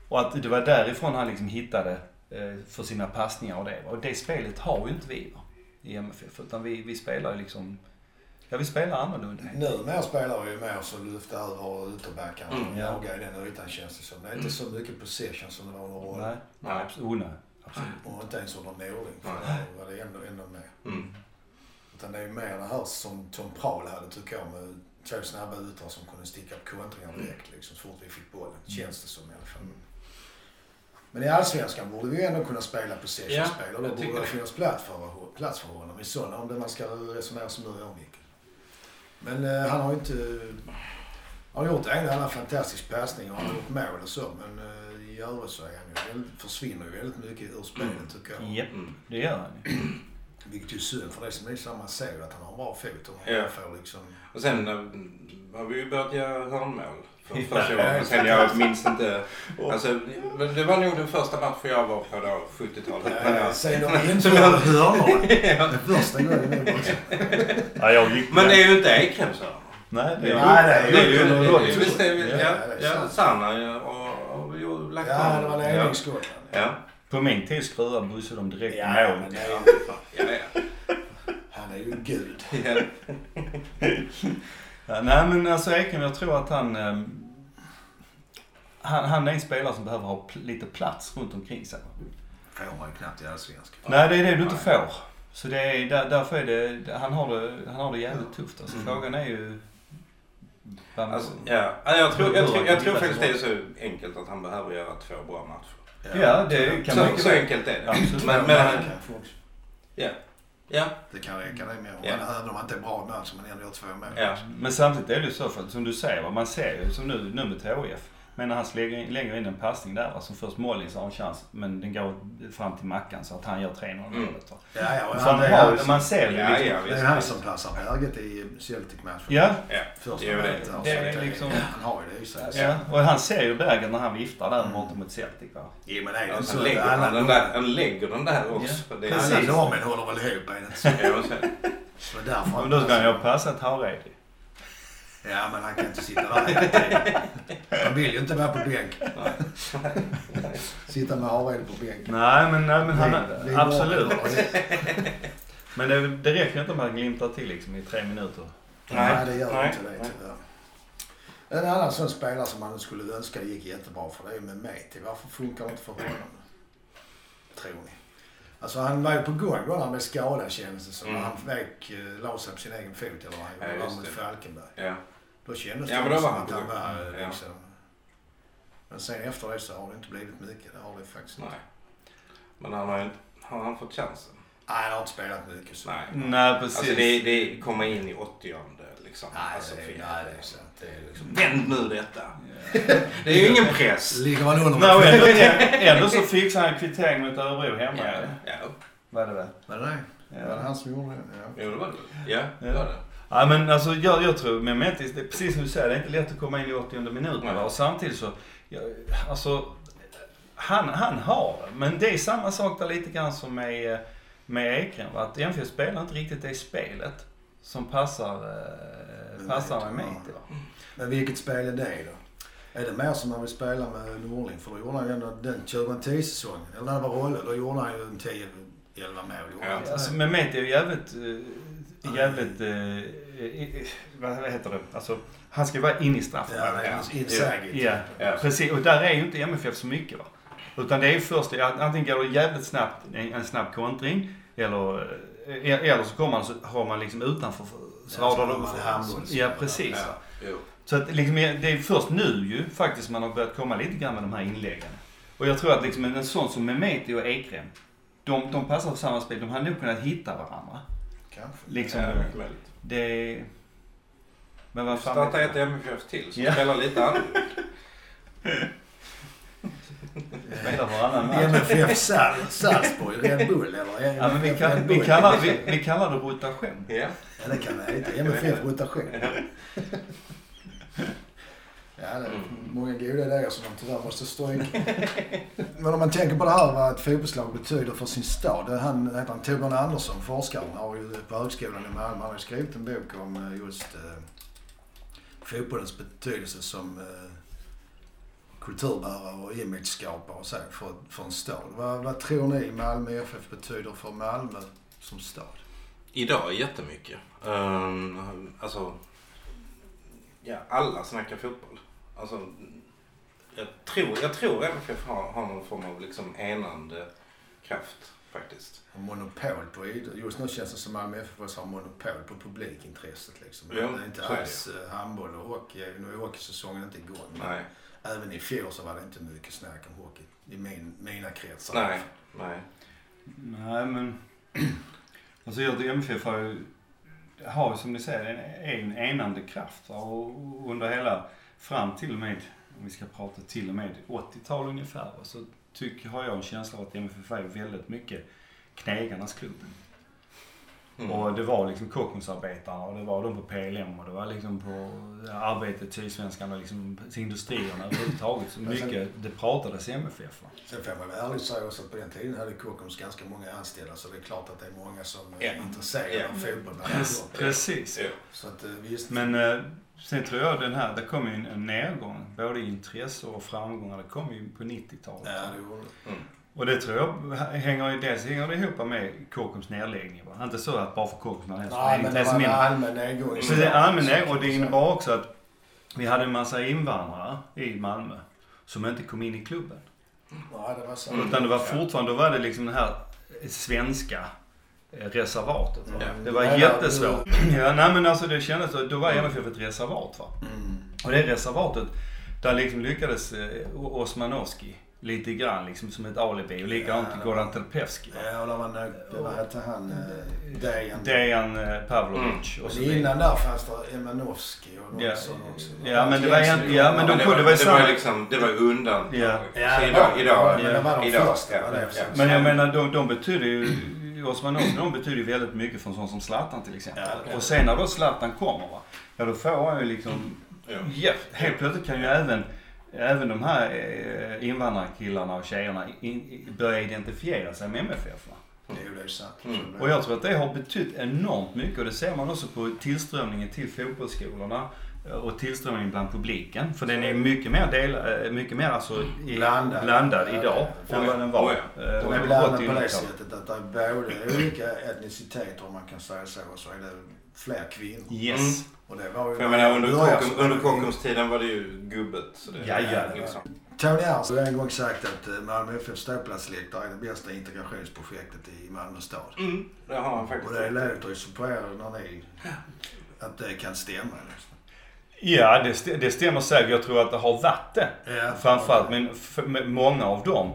Och att det var därifrån han liksom hittade eh, för sina passningar och det. Och det spelet har ju inte vi va, i MFF. Utan vi, vi spelar ju liksom, ja vi spelar annorlunda. Nu mer spelar vi ju mer så lyfta över ytterbackarna och Mm, ja. jaga i den ytan känns det som. Det är inte så mycket possession som det var under roll. Nej, nej, absolut. Oh, nej, absolut. Och inte ens under Norling. För Nej. då var det ändå, ändå mer. Mm. Utan det är mer det här som Tom Prahl hade tycker jag med två snabba ytor som kunde sticka på kontringar direkt liksom, så fort vi fick bollen. Känns det som i alla fall. Men i Allsvenskan borde vi ändå kunna spela possession-spel och då borde det finnas plats för, plats för honom i sådana, om det man ska resonera som nu om Mikael. Men eh, han har ju inte... Han har gjort en annan fantastisk passning och han har gjort mål och så men eh, i övrigt så är han ju, väldigt- försvinner ju väldigt mycket ur spelet tycker jag. Japp, Mm. det gör han ju. Vilket ju är synd för det som är man ser att han har en bra fot och Ja. får liksom... Och sen eh, har vi ju börjat göra hörnmål. För Ja. första gången. Och sen jag minns inte. Alltså, det var nog den första matchen jag var på då, 70-talet. Eh, Sen de Som införde jag-. Ja. Det första gången. Ja, jag gick Men det är ju inte hörnmål. Nej, det är, Nej, det är ju en Visst är det, Ja, ja, ja. Sanna ja, och, och, och lagt Ja, det var ja. ledningsskott. Ja. På min tid skruvade Bosse dem direkt i Ja, mål. men det Ja, är, ja, ja. han är ju gud. Ja. Ja, nej men alltså Ekrem, jag tror att han, ehm, han... Han är en spelare som behöver ha pl- lite plats runt omkring sig. Får man ju knappt i Allsvenskan. Nej, det är det du inte får. Så det är, där, därför är det, han har det, han har det jävligt tufft. Alltså Mm. frågan är ju... man- Alltså, ja. Ja, jag, tror, jag, tror, jag tror faktiskt det är så enkelt att han behöver göra två bra matcher. Ja, det kan Så, mycket så enkelt är det. Absolut. Men, Men, men, kanske också. Ja, Det kan räcka det med. Ja. Även om man inte är bra med så man ändå gör två mål. ja. Men samtidigt är det ju så, för som du säger, man ser ju som nu, nu med THF. Men när han slänger, lägger in en passning där, alltså först Mollis har en chans, men den går fram till Mackan så att han gör 3-0 Mm. målet. va. Ja, ja. och För han han, det har, han, man ser ju Ja, liksom. ja, det är han som passar läget i Celtic-matchen. Ja, ja. Första Jo, det- det så är liksom- Han har ju det i sig. ja. Och han ser ju läget när han viftar där borta mot Celtic. Va? Jo, men det Ja, inte sen så lägger han, alla, den där, han lägger den där också. Ja, Det är precis. alla norrmän håller väl ihop? Är det inte så? Ja, därför Men då ska han ju ha passat Hareidi. Ja, men han kan inte sitta där hela tiden. Han vill ju inte vara på bänk. Sitta med Hareide på bänken. Nej, men, nej, men han, Det- det absolut. Men det, det räcker inte om han glimtar till liksom i tre minuter. Nej, det gör Nej. inte det tyvärr. En annan sån spelare som man skulle önska det gick jättebra för det är med Meti. Varför funkar det inte för honom? Tror ni? Alltså han var ju på gång då han blev skadad kändes det som. Mm. Han fick, uh, la sig på sin egen fot eller vad han Ja, gjorde just mot. Falkenberg. Ja. Då kändes Ja, det men då som var han att han var ja. liksom... Men sen efter det så har det inte blivit mycket. Det har det faktiskt inte. Nej. Men han har, ju- har han fått chansen? Nej, han har inte spelat mycket så. Nej. Nej, precis. Alltså det, det kommer in i 80 liksom. Nej, alltså, det, nej, det är så. Det är liksom... Vänd nu detta. Det är ju ingen press. Ligger man under med ändå, ändå så fixade han kvittering mot Örebro hemma. Ja, Ja. ja. Var det väl? Var det det? Var det Ja. han som gjorde det? Ja. Jo, det var det. Ja, det Ja. var det. Ja men alltså jag, jag tror med Metis, det är precis som du säger, det är inte lätt att komma in i 80 minuten. Nej. va? Och samtidigt så, ja, alltså han, han har det. Men det är samma sak där lite grann som med, med Ekrem. va? Att MFF spelar inte riktigt det spelet som passar, eh, passar med va? Men vilket spel är det då? Är det mer som man vill spela med Norling? För då gjorde han ju ändå den 2010-säsongen, eller när det var Rolle, då gjorde han ju en 10-11 mål. Ja. han Alltså Meti är ju jävligt, eh, jävligt, eh, vad heter det? Alltså han ska vara inne i Ja, straffområdet. det är insäget. Ja, Ja. precis. Och där är ju inte MFF så mycket va. Utan det är ju först, antingen går det jävligt snabbt, en, en snabb kontring. Eller, eh, eller så kommer man så har man liksom utanför så Ja, radar de handboll. Ja precis. Ja. Så att liksom, det är först nu ju faktiskt man har börjat komma lite grann med de här inläggen. Och jag tror att liksom en sån som Mehmeti och Ekrem, de, de passar för samma spel. De hade nog kunnat hitta varandra. Kanske. Liksom, Ja, mycket möjligt. det... Men vad fan Starta ett jag? MFF till som Ja. spelar lite annorlunda. Spela varannan match. MFF Sal- Salzburg, Red Bull eller? Ja, men vi, kan, vi, kallar, vi, vi kallar det rotation. Ja. Ja, det kan det heta. MFF rotation. Ja, det är många goda idéer som de tyvärr måste stryka. Men om man tänker på det här vad ett fotbollslag betyder för sin stad. Han, heter han Torbjörn Andersson, forskaren, har ju på högskolan i Malmö, han har skrivit en bok om eh, just eh, fotbollens betydelse som eh, kulturbärare och imageskapare och så för, för en stad. Vad, vad tror ni Malmö FF betyder för Malmö som stad? Idag jättemycket. Um, alltså, ja, alla snackar fotboll. Alltså, jag tror, jag tror MFF har, har någon form av liksom enande kraft faktiskt. Och monopol på idrott. Just nu känns det som Malmö FF har monopol på publikintresset. Liksom. Ja, det är inte alls eh, handboll och hockey. Nu är hockeysäsongen inte igång. Men Nej, även i fjol så var det inte mycket snack om hockey. I min, mina kretsar. nej, nej. Nej men... Alltså jag tycker MFF har ju, har som ni säger en, en enande kraft. Och under hela, fram till och med, om vi ska prata till och med 80-tal ungefär. Så tycker, har jag en känsla av att MFF är väldigt mycket knegarnas klubb. Mm. Och det var liksom Kockumsarbetarna och det var de på PLM och det var liksom på arbetet, Sydsvenskan och liksom industrierna överhuvudtaget. Så Men sen- mycket, det pratades MFF. va. Sen får man väl ärligt säga också att på den tiden hade Kockums ganska många anställda. Så det är klart att det är många som är Ja. intresserade Ja. av fotboll. Precis. Så att eh, visst. Men eh, sen tror jag den här, det kom ju en, en nedgång. Både i intresse och framgångar. Det kom ju på 90-talet. Ja, det gjorde det. Mm. Och det tror jag hänger dels hänger det ihop med Kockums nedläggning. Va? Inte så att bara för Kockums man Nej, men det var en allmän nedgång. i Så det är allmän nedgång och det innebar också att vi hade en massa invandrare i Malmö som inte kom in i klubben. Nej, det var så. Mm. Utan det var fortfarande, då var det liksom det här svenska eh, reservatet. Va? Det var jättesvårt. Ja, nej men alltså det kändes så, då var MFF ett reservat va. Mm. Och det reservatet, där liksom lyckades eh, Osmanowski lite grann liksom som ett alibi. Och likadant Ja. Goran Telpevski. va? Ja, och där var nog, vad hette han, eh, Dejan. Dejan eh, Pavlovic och så Men innan där fanns det Emanovski och någon Ja. sån också. Ja, men det var en- ja, men de det, kunde var, vara det var samma- liksom, det var undantag. Ja. Ja, idag, idag, men det var de idag, första, ja, var det ja. Men jag menar, de, de betyder ju... Osman Osman, de betyder ju väldigt mycket för en sån som Zlatan till exempel. Och sen när då Zlatan kommer, va, ja då får han ju liksom... Ja. Ja, helt plötsligt kan ju även, även de här eh, invandrarkillarna och tjejerna in, börja identifiera sig med MFF. Va? Det är ju sant. Mm. Och jag tror att det har betytt enormt mycket och det ser man också på tillströmningen till fotbollsskolorna eh, och tillströmningen bland publiken. För den är mycket mer, del, eh, mycket mer alltså i, Blandad. blandad idag ja. än vad den var. Oh, eh, De är på blandade på 80-talet. det sättet att det är både olika etniciteter om man kan säga så och så är det fler kvinnor. Yes. Och det var ju... För jag menar under, Kockums, under det- Kockumstiden var det ju gubbet. Så det, Ja, ja, liksom. Tony Ernst har en gång sagt att eh, Malmö FF ståplatsläktare är det bästa integrationsprojektet i Malmö stad. Mm, det har han faktiskt. Och det låter ju så på er när ni... Att det kan stämma. Liksom. Ja, det, st- det stämmer säkert. Jag tror att det har varit det. Ja, Framförallt, men många av dem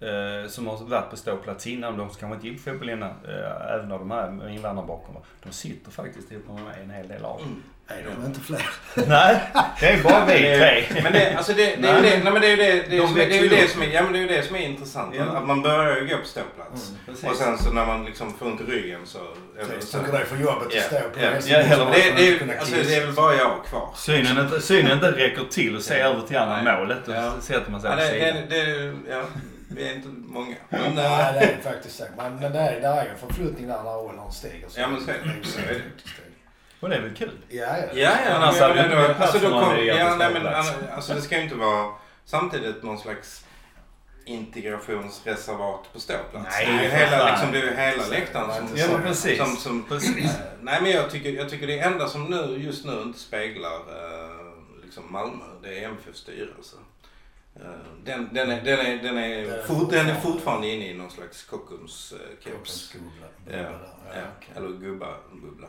eh, som har varit på ståplats innan, de som kanske inte gick fotboll innan, eh, även av de här med invandrarbakgrund, de sitter faktiskt ihop med en hel del av dem. Mm. Är de inte fler? Nej, det är bara vi tre. Men det, alltså det, det, är ju Nej, det, nej, men det är ju det, det, är de som, är- det, är ju växer det upp. som är, ja, men det är ju det som är intressant. Ja. Att man börjar ju gå på ståplats. Mm. Och sen så när man liksom får ont i ryggen så... eller Så tycker det är för jobbigt Ja, att stå på det, är, alltså, det är väl bara jag kvar. Synen inte, synen inte räcker till att se över till andra Nej. målet och Ja. sätter man sig Ja, på det, det, det, ja, vi är inte många. Men, Nej, äh, det är faktiskt så. Men, men det är, det är en förflyttning där när åldern stiger. Ja, men så är det. ju Så är det. Och det är väl kul? Ja, ja. Ja, ja. Annars men, hade men, det inte alltså, då kom, ja, nej, men, ståplats. alltså, det ska ju inte vara samtidigt någon slags integrationsreservat på ståplats. Nej, det är ju hela, liksom, det är hela läktaren som... Ja, men precis. Som, som, Precis. nej, men jag tycker, jag tycker det enda som nu, just nu inte speglar eh, liksom Malmö, det är MFFs styrelse. Eh, den, den, är, den, är, den, är, Den är fort, den är fortfarande- inne i någon slags Kockums uh, keps. Kroppsskola. Ja, eller gubba-bubbla.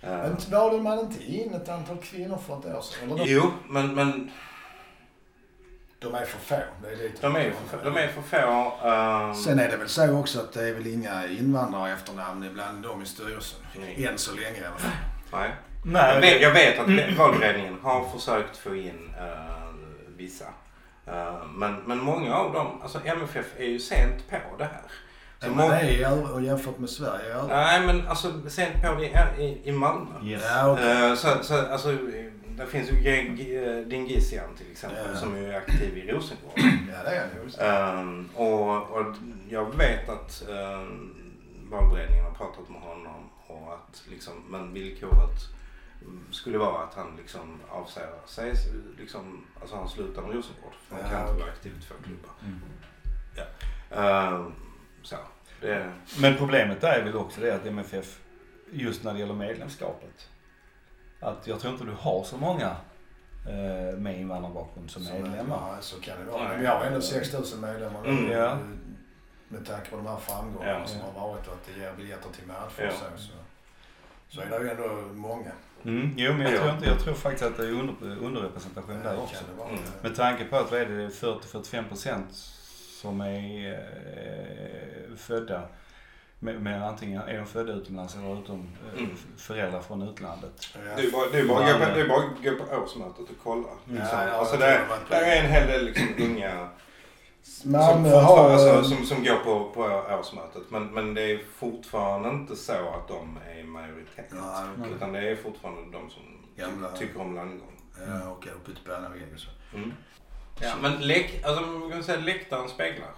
Eh, Men valde man inte in ett antal kvinnor för ett år sedan? Eller Jo, men, men de är för få. Det är lite de är för, de är för få. ehm, Sen är det väl så också att det är väl inga invandrare efternamn bland dem i styrelsen. Nej. Än så länge i alla fall. nej. Nej, Jag vet, jag vet att valberedningen har försökt få in eh, vissa. Eh, men, men många av dem, alltså MFF är ju sent på det här. Så Men många- övrigt- och jämfört med Sverige övrigt. Nej men alltså sent på det i, i, i Malmö. Yes. Ja, okej. Eh, så, så, alltså, det finns ju G- Dingisian till exempel Ja. som är aktiv i Rosengård. Ja, det är nog. Um, och, och jag vet att um, valberedningen har pratat med honom och att liksom, men villkoret skulle vara att han liksom avsäger sig, liksom, alltså han slutar med Rosengård. För han Ja, kan inte vara aktiv i två klubbar. Mm. Um, så, det, Men problemet är väl också det att MFF, just när det gäller medlemskapet, att jag tror inte du har så många eh, med invandrarbakgrund som medlemmar. Ja, så kan det vara. Nej. Men vi har ändå 6000 medlemmar. Mm. Ja. Med tanke på de här framgångarna Ja. som har varit och att det ger biljetter till matcher Ja. så. Så är det ju ändå många. Mm, jo, men jag Ja. tror, inte, jag tror faktiskt att det är under, underrepresentation där också. Mm. Med tanke på att vad är det, 40-45 procent som är eh, födda med, med antingen är de födda utomlands eller utom eh, Mm. föräldrar från utlandet. Ja. det är bara, det är bara, att gå på- det är bara att gå på årsmötet och kolla. Liksom. Ja, ja, alltså jag det, det är en hel del liksom, unga Malmö som, har... alltså, som, som går på, på årsmötet. Men, men det är fortfarande inte så att de är majoritet. Ja, okej. Utan det är fortfarande de som Gamla- ty- tycker om landgång. Ja, och upp ut på andra vägen och så. Mm. Ja, men läck, alltså, man kan säga läktaren speglar.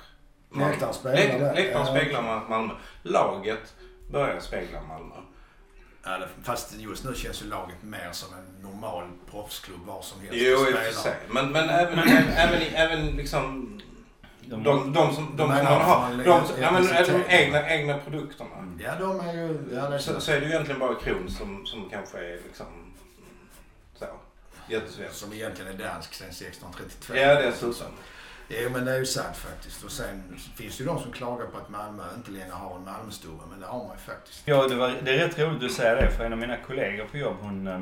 Läktaren speglar Läk, läktaren Ja, speglar okej. Malmö. Laget börjar spegla Malmö. Ja, fast just nu känns ju laget mer som en normal proffsklubb var som helst. Jo, i och för sig. Men, men även, även, även, i- även liksom De, de, de som, de De som är man har, de, ja, men de egna, egna produkterna. Mm. Ja, de är ju... Ja, det är Så, så. så är det ju egentligen bara Kron som, som kanske är liksom så, jättesvensk. Som egentligen är dansk sedan 1632. Ja, dessutom. Jo, men det är ju sant faktiskt. Och sen finns det ju de som klagar på att Malmö inte längre har en Malmöstubbe, men det har man ju faktiskt. Ja, det, var, det är rätt roligt att säga det för en av mina kollegor på jobb hon, eh,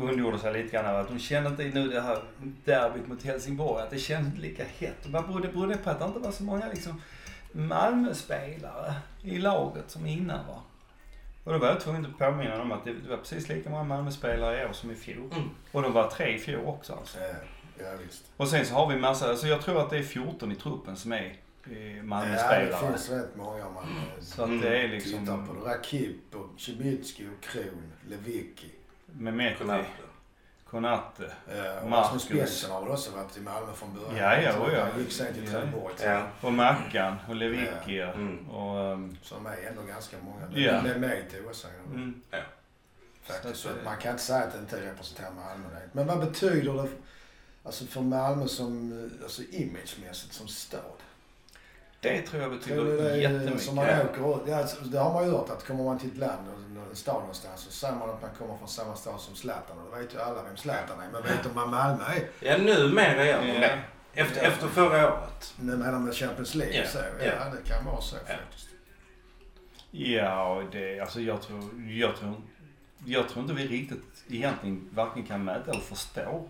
ondgjorde sig lite grann över att de kände inte nu det här derbyt mot Helsingborg, att det kändes inte lika hett. Vad berodde, berodde det på att det inte var så många liksom Malmö-spelare i laget som innan va? Och då var jag tvungen att påminna om att det var precis lika många Malmö-spelare i år som i fjol. Mm. Och de var tre i fjol också alltså. Ja, ja visst. Och sen så har vi massa, alltså jag tror att det är 14 i truppen som är eh, Ja, Malmö-spelare. det finns rätt många man eh, Så att det är liksom på. Rakip och Cibicki och Kron, Lewicki. Mehmeti, Konate. Konate. Eh, och Marcus. Bengtsson har väl också varit i Malmö från början. Ja, ja, tror och ja. Han gick sen till Ja. Trelleborg. Ja. Och Mackan och Lewicki ja. Mm. och... um, Som är ändå ganska många. Ja. Det är med i också. mm. Faktiskt. Så Så att, att man kan inte säga att det inte representerar Malmö. Men vad betyder det alltså för Malmö som eh, alltså imagemässigt som stad? Det tror jag Tror du betyder det är jättemycket. som man åker ja, alltså, Det har man ju hört att kommer man till ett land stad någonstans så säger man att man kommer från samma stad som Zlatan. Och då vet ju alla vem Zlatan är. Men vet de vad Malmö är? Ja, numera gör de det. Efter, Ja. efter förra året. Nu menar med Champions League Ja, så. Ja, ja. det kan vara så Ja. faktiskt. Ja, och det, alltså jag tror, jag tror, jag tror inte vi riktigt egentligen varken kan mäta eller förstå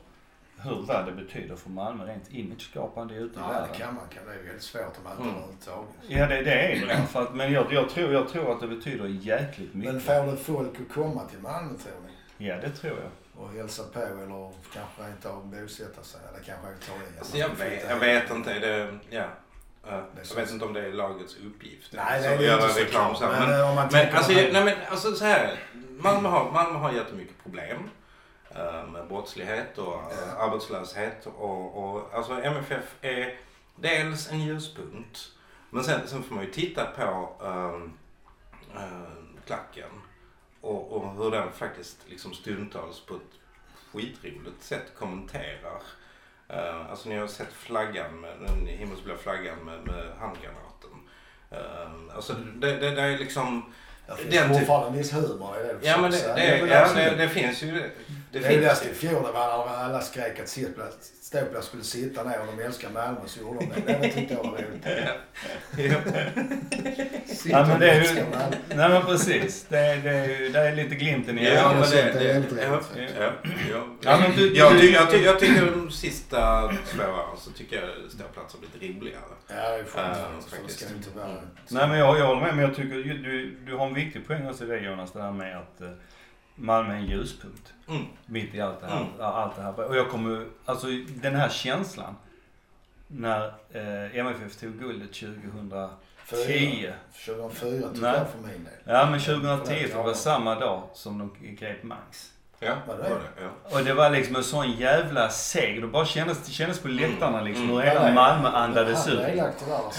hur vad det betyder för Malmö rent imageskapande ute i Ja, världen. det kan man. Kan. Det är väldigt svårt att mäta Mm. överhuvudtaget. Ja, det, det är det. För att, men jag, jag, tror, jag tror att det betyder jäkligt mycket. Men får det folk att komma till Malmö tror ni? Ja, det tror jag. Och hälsa på eller kanske rent av bosätta sig? Eller kanske ta i? Alltså, jag, vet, jag vet inte. Det, ja. Jag vet inte om det är lagets uppgift. Nej, det är det inte reklam så. Men, Men, men, alltså, nej, men alltså så här. Malmö har, Malmö har jättemycket problem. Eh, Med brottslighet och eh, Ja. arbetslöshet. Och, och, alltså MFF är dels en ljuspunkt. Men sen, sen får man ju titta på um, klacken. Och, och hur den faktiskt liksom stundtals på ett skitroligt sätt kommenterar. Uh, alltså ni har sett flaggan, med, den himmelsblå flaggan med, med handgranaten. Uh, alltså det, det, det är liksom... Det Den finns typ- fortfarande en viss humor i det Ja men det, det, ja, det, det finns ju... Det, roligaste i fjol var när alla skrek att Sittla- Ståpla skulle sitta ner och de älskar Malmö så gjorde de det. Det tyckte jag var roligt. Ja, men och det är älska ju, Malmö. nej men precis. Det, är- det, är det är lite glimten i Ja, Ja, men men det, sånt är det, väldigt ja, roligt. ja, ja. Ja, men du- jag, du- ty, jag, ty, jag tycker de sista två åren så tycker jag ståplats har blivit roligare. Ja, det är skönt. Det ska inte vara... Nej men jag, jag håller med, men jag tycker du, du har en viktig poäng också i det Jonas, det här med att eh, Malmö är en ljuspunkt. Mm. Mitt i allt det här. Mm. Allt det här. Och jag kommer, alltså den här känslan när eh, MFF tog guldet 2010. 2004 tycker Nej. jag för min del. Ja men 2010 för det var samma dag som de grep Mangs. Ja, Var det var det? det? Ja. Och det var liksom en sån jävla seger. Det bara kändes, det kändes på läktarna liksom Mm. hur hela. Malmö andades ut. är där, man?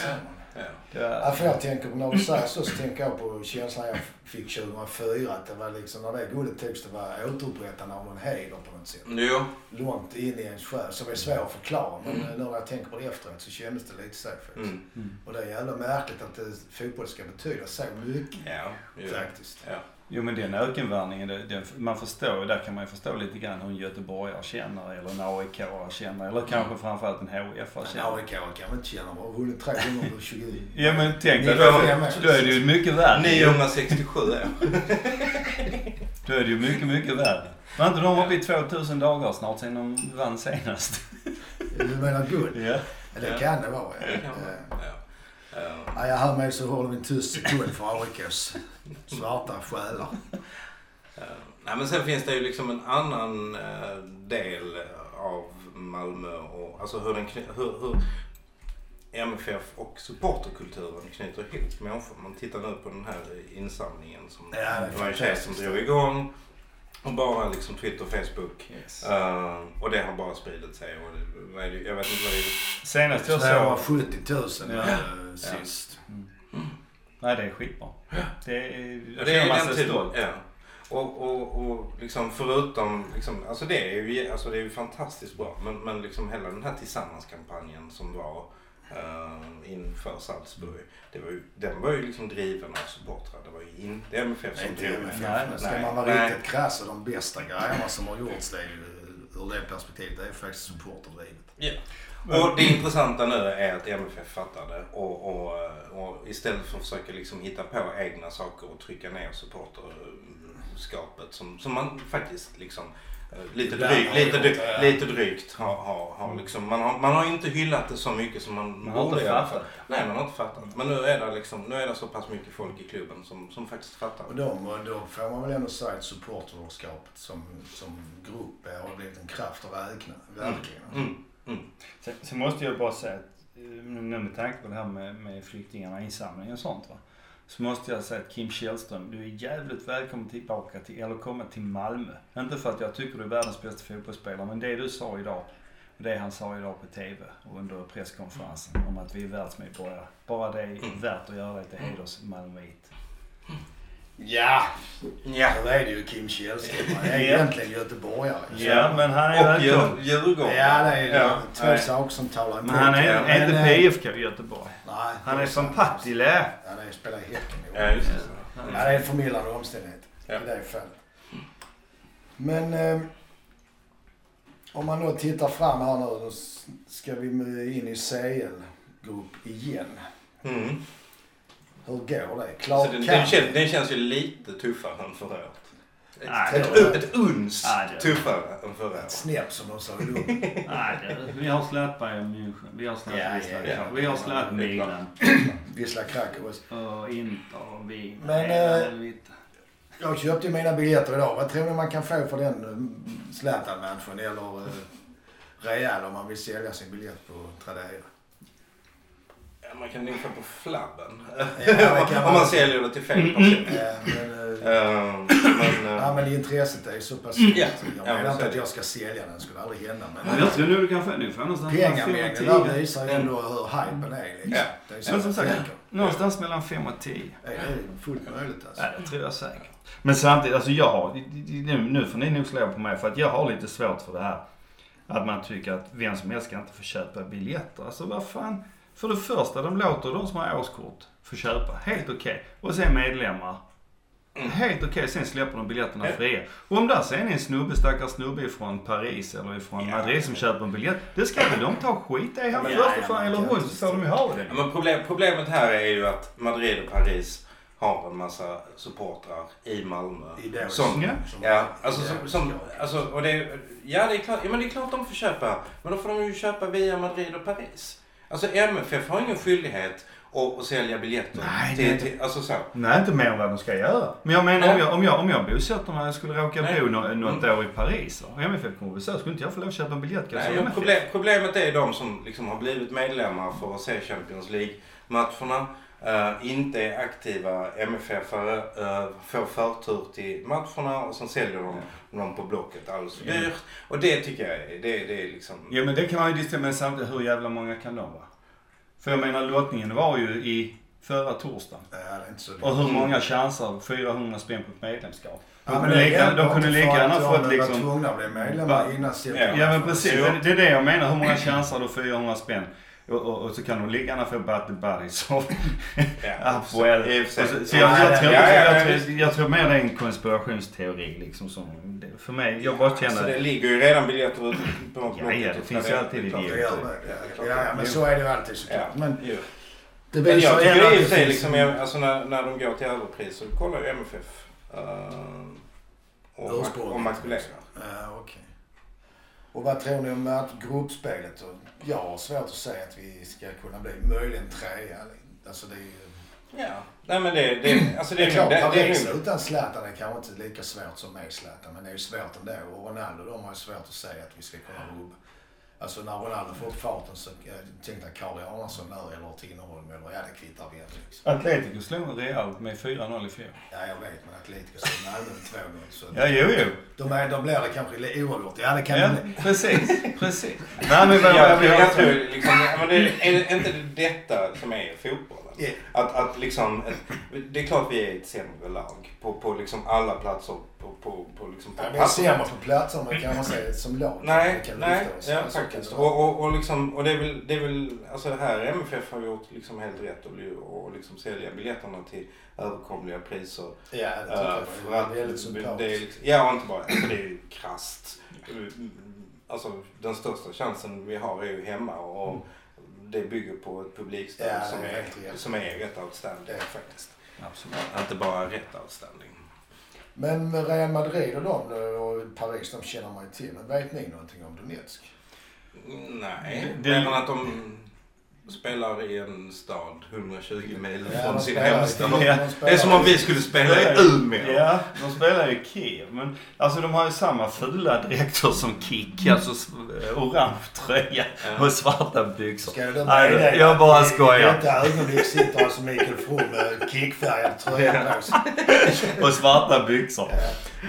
Ja. Ja, för jag tänker på, när du säger så, så tänker jag på känslan jag fick 2004. Att det var liksom, när det guldet togs, det var återupprättande av någon heder på något sätt. Jo, Långt in i ens själ, som är svår att förklara. Men eh, nu när jag tänker på det efteråt så kändes det lite så faktiskt. mm. mm. Och det är jävla märkligt att det, fotboll ska betyda så mycket. ja, jo. Faktiskt. Ja. Jo men den ökenvandringen, det, den, man förstår, där kan man ju förstå lite grann hur en göteborgare känner eller en aik känner eller kanske framförallt en Men känner. AIK kan man inte känna. De har vunnit tre gånger på 20. Ja men tänk dig, då, då är det ju mycket värre. 967 år. Då är det ju mycket, mycket värre. Var inte de uppe i 2000 dagar snart sen de vann senast? Du menar guld? Ja. Det kan det vara. Det kan Ja. Ja. Ja. Ja, härmed så håller vi en tyst sekund för AIKs svarta själar. Nej, men sen finns det ju liksom en annan eh, del av Malmö och alltså hur, den, hur, hur MFF och supporterkulturen knyter ihop människor. Man tittar nu på den här insamlingen som Ja, det var en tjej som drog igång. Och bara liksom Twitter och Facebook. Yes. Eh, och det har bara spridit sig. Och det, vad är det, jag vet inte vad det är. Senast jag såg... 270 000 Ja. eh, sist. Nej det är skitbra. Det är... Jag det är den typen- stolt. Ja. Och, och, och liksom förutom, liksom, alltså det är ju, alltså det är ju fantastiskt bra. Men, men liksom hela den här tillsammanskampanjen som var uh, inför Salzburg. Det var ju, den var ju liksom driven av supportrar. Det var ju inte MFF som MFF. den. Nej, men Ska nej, man vara nej. riktigt krass så de bästa grejerna som har gjorts det är ju, ur det perspektivet, det är faktiskt supporterdrivet. Ja. Och det intressanta nu är att MFF fattade och, och, och istället för att försöka liksom hitta på egna saker och trycka ner supporterskapet som, som man faktiskt liksom lite har lite, drygt, gjort, ja. lite drygt har, har, har liksom, man, har, man har inte hyllat det så mycket som man, Man borde fattat. Nej, man har inte fattat. Men nu är det, liksom, nu är det så pass mycket folk i klubben som, som faktiskt fattar. Och de, och då får man väl ändå säga att supporterskapet som, som grupp är- har blivit en kraft att räkna. Verkligen. Mm. Sen, sen måste jag bara säga att eh, nu med tanke på det här med, med flyktingarna, insamling och sånt va. Så måste jag säga att Kim Källström, du är jävligt välkommen tillbaka till, eller komma till Malmö. Inte för att jag tycker du är världens bästa fotbollsspelare, men det du sa idag, och det han sa idag på TV och under presskonferensen om att vi är världsmedborgare. Bara det är Mm. värt att göra lite heders malmöit. Ja, Ja. då är det ju Kim Källström. Han är egentligen göteborgare. Ja, men han är Och. Djur- Djurgården. Ja, det är Ja, två nej. saker som talar emot. Men han är, Ja, är inte men, eh, IFK i Göteborg. Nej. Han är det från sant. Partille. Han är spelar i Häcken. Ja, just det. Ja, det är en förmildrande omständighet Ja. i det fallet. Men eh, om man då tittar fram här nu, då ska vi in i CL-grupp igen. Mm. Hur går det? Klart Så den, den, känns, den känns ju lite tuffare än förra året. Nej, Ett, det- ett, ett uns det- tuffare än förra Ett året. snäpp som de sa i Lund. Nej, vi har släppt Bayern München. Vi har släppt Ja, Wisla ja, Vi har klart. Milan. Vissla Krakow. Och Inter och vi. Men, Nej, helvete. Jag köpte ju mina biljetter idag. Vad tror ni man kan få för den eh, Zlatan-matchen eller eh, Real om man vill sälja sin biljett på Tradera? Ja, Man kan få på flabben. Ja, Om man. säljer det till fel person. Eh, men, eh, men, eh, Ja men intresset är så pass stort. Ja. Jag Ja, menar men så inte att jag ska sälja den, det skulle aldrig hända. Men jag tror nog du kan få, nu jag någonstans pengamängden där visar ju ändå hur hypen är liksom. Ja. Det är så Men som sagt, någonstans mellan fem och tio. Ja, Det är fullt möjligt alltså. Ja, det tror jag säkert. Men samtidigt, alltså jag har, nu, nu får ni nog slå på mig för att jag har lite svårt för det här. Att man tycker att vem som helst ska inte få köpa biljetter. Alltså vad fan. För det första, de låter de som har årskort få köpa. Helt okej. Och sen medlemmar. Helt okej, sen släpper de biljetterna fria. Och om där sen är en snubbe, stackars snubbe ifrån Paris eller ifrån Ja. Madrid som köper en biljett. Det ska väl de ta skit i. Han Ja, först fan, eller hon, så får de ju ha det. Ja, men problem, problemet här är ju att Madrid och Paris har en massa supportrar i Malmö. I det Som, Ja. alltså, som, det- som, alltså, och det, är- ja, det är klart, ja, men det är klart de får köpa. Men då får de ju köpa via Madrid och Paris. Alltså MFF har ingen skyldighet att, att sälja biljetter. Nej, till, nej. till, alltså så. Nej, inte mer än vad de ska göra. Men jag menar om jag, om jag, om jag bosätter mig och skulle råka Nej. bo nå- något Mm. år i Paris och MFF kommer besöka skulle inte jag få lov att köpa en biljett? Jag Nej, problem, problemet är de som liksom har blivit medlemmar för att se Champions League-matcherna. Eh, inte är aktiva MFF-are, uh, får förtur till matcherna och sen säljer de dem på Blocket alldeles för Mm. dyrt. Och det tycker jag är, det, det är liksom... Ja men det kan man ju diskutera men samtidigt hur jävla många kan de vara? För jag menar lottningen var ju i förra torsdagen. Ja, det är inte så Och hur många chanser? 400 spänn på ett medlemskap. De Ja, men kunde lika, de kunde lika gärna att fått de liksom... var tvungna att bli medlemmar innan september. Ja men precis, det, det är det jag menar. Hur många chanser har du 400 spänn? Och, och, och så kan de lika gärna få battle buddies och så jag, Ja, jag, ja, tror, mer det är en konspirationsteori liksom. Som, det- för mig, jag bara Så känner... det ligger ju redan biljetter ute på Ja, ja, det finns ju alltid idioter. Ja, ja, men så är det ju alltid såklart. Ja, Men det Men jag tycker i och det för sig liksom, alltså när, när de går till överpris så kollar ju MFF. Uh, och, Ursprunget. och makulerar. Ja, okej. Och vad tror ni om att gruppspelet? Jag har svårt att säga att vi ska kunna bli möjligen trea. Alltså det är ju... Ja. Nej men det, det, alltså det Det är klart. Det, det Paris nog utan Zlatan är kanske inte lika svårt som med Zlatan. Men det är ju svårt ändå. Och Ronaldo, de har ju svårt att säga att vi ska kunna rubba. Alltså när Ronaldo får upp farten så jag tänkte jag Carl Arnason där eller Tinnerholm eller ja det kvittar vi inte liksom. Atletico slog Real med 4-0 i fjol. Ja jag vet men Atletico slog Malmö med 2-0 så Ja, jo, jo. de är, då blir det kanske oavgjort. Ja det kan Ja, det bli. precis. Precis. Nej, men vad, jag, jag, jag tror liksom, men det, är det inte detta som är fotbollen? Ja. Att, att liksom, det är klart vi är ett sämre lag på, på liksom alla platser på, på, på, liksom på Ja, vi är sämre på platser men kan man säga som lag. Nej, kan nej, oss. ja, Så kan faktiskt. Och, och, och, liksom, och det är väl, det är väl, alltså det här MFF har gjort liksom helt rätt och, och liksom sälja biljetterna till överkomliga priser. Ja det tycker Uh, jag för att väldigt det är liksom, ja, och inte bara, alltså det är ju krasst. Alltså den största chansen vi har är ju hemma och det bygger på ett publikstöd Ja, som, är som är rätt outstanding Det är faktiskt. Absolut. Inte bara rätt outstanding. Men med Real Madrid och de och Paris, de känner man ju till. Men vet ni någonting om Donetsk? Nej, Det- det, men att de spelar i en stad 120 mil Ja, från sin hemstad. de Det är som om vi skulle spela i Umeå. Ja, de spelar i Kiev. Men alltså de har ju samma fula dräkter som Kik. Alltså s- orange tröja Ja. och svarta byxor. Ska du Nej, meddela jag bara att skojar. I detta ögonblick sitter alltså Mikael From med kickfärgad tröja på sig. Och svarta byxor.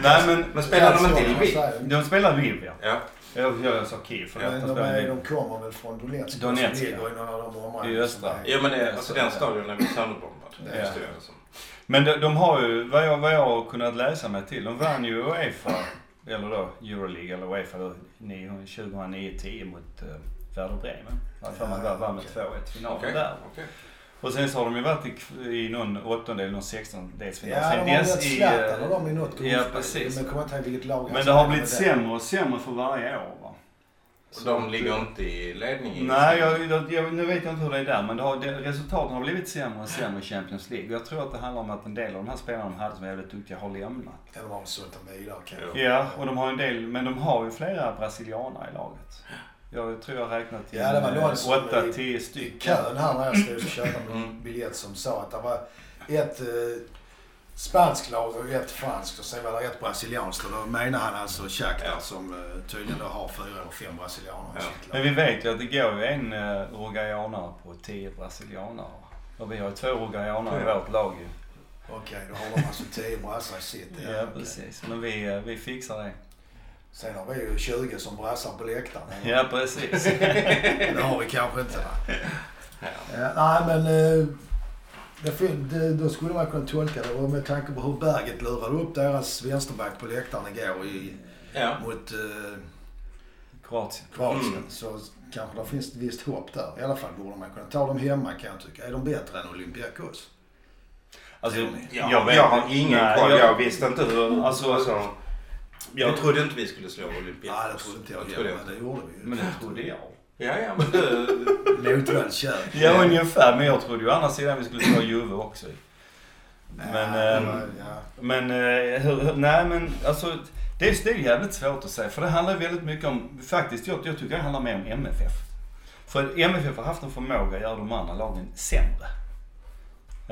Nej men Men spelar de inte i Lviv? de spelar Lviv ja. Ja. Jag, jag sa Kiev för Men att de, är, de kommer väl från Donetsk? Donetsk, som ligger ja. i några av de områdena. I östra. Jo men det, alltså den stadion är väl sönderbombad. Ja. Det jag det som. Men de, de har ju, vad jag, vad jag har kunnat läsa mig till, de vann ju Uefa, eller då Euroleague eller Uefa då, 2009-10 mot uh, Werder Bremen. Jag har för mig att vann med 2-1 finalen där. okej. Och sen så har de ju varit i, i någon åttondel, någon sextondelsfinal. Ja, Sen de har i, Zlatan eh, och de i något Ja, precis. Men jag kommer inte ihåg vilket lag Men det har blivit sämre och sämre för varje år va. Och de ligger inte i ledning Nej, jag, jag, jag, nu vet jag inte hur det är där men det har, det, resultaten har blivit sämre och sämre i Champions League. Och jag tror att det handlar om att en del av de här spelarna de hade som var jävligt duktiga har lämnat. Ja, de har sålt dem vidare kanske. Ja, och de har en del, men de har ju flera brasilianer i laget. Jag tror jag räknat till Ja, det var någon som åtta, i- tio I stycken. kön här när jag stod och köpte Mm. biljett som sa att det var ett eh, spanskt lag och ett franskt och sen var det ett brasilianskt. Och då menar han alltså Shakhtar Ja. som eh, tydligen då har fyra eller fem brasilianer i Ja. sitt Men lag. vi vet ju att det går ju en uh, uruguayanare på tio brasilianare. Och vi har ju två uruguayanare i Ja. vårt lag ju. Okej, då har de alltså tio brassar i sitt. Ja, okej. precis. Men vi, eh, vi fixar det. Sen har vi ju 20 som brassar på läktaren. Ja, precis. Det har vi kanske inte va? Ja. Ja, nej men eh, det, det, då skulle man kunna tolka det och med tanke på hur Berget lurade upp deras vänsterback på läktaren igår i, Ja. mot eh, Kroatien. Kroatien Mm. så kanske det finns ett visst hopp där. I alla fall borde man kunna ta dem hemma kan jag tycka. Är de bättre än Olympiakos? Alltså, jag jag, vet har ingen koll. jag- Jag, visste inte hur... Alltså- Alltså, jag trodde inte vi skulle slå Olympiakos. Nej, det trodde inte jag trodde jag men inte. det gjorde vi ju. Men det trodde jag. Ja, ja, men du... Motvalls kör. Ja, ungefär. Men jag trodde ju å andra sidan vi skulle slå Juve också. Men, ja, ehm, ja. Men, eh, hur, nej men alltså. Det är, det är jävligt svårt att säga. För det handlar väldigt mycket om, faktiskt jag, jag tycker det handlar mer om MFF. För MFF har haft en förmåga att göra de andra lagen sämre.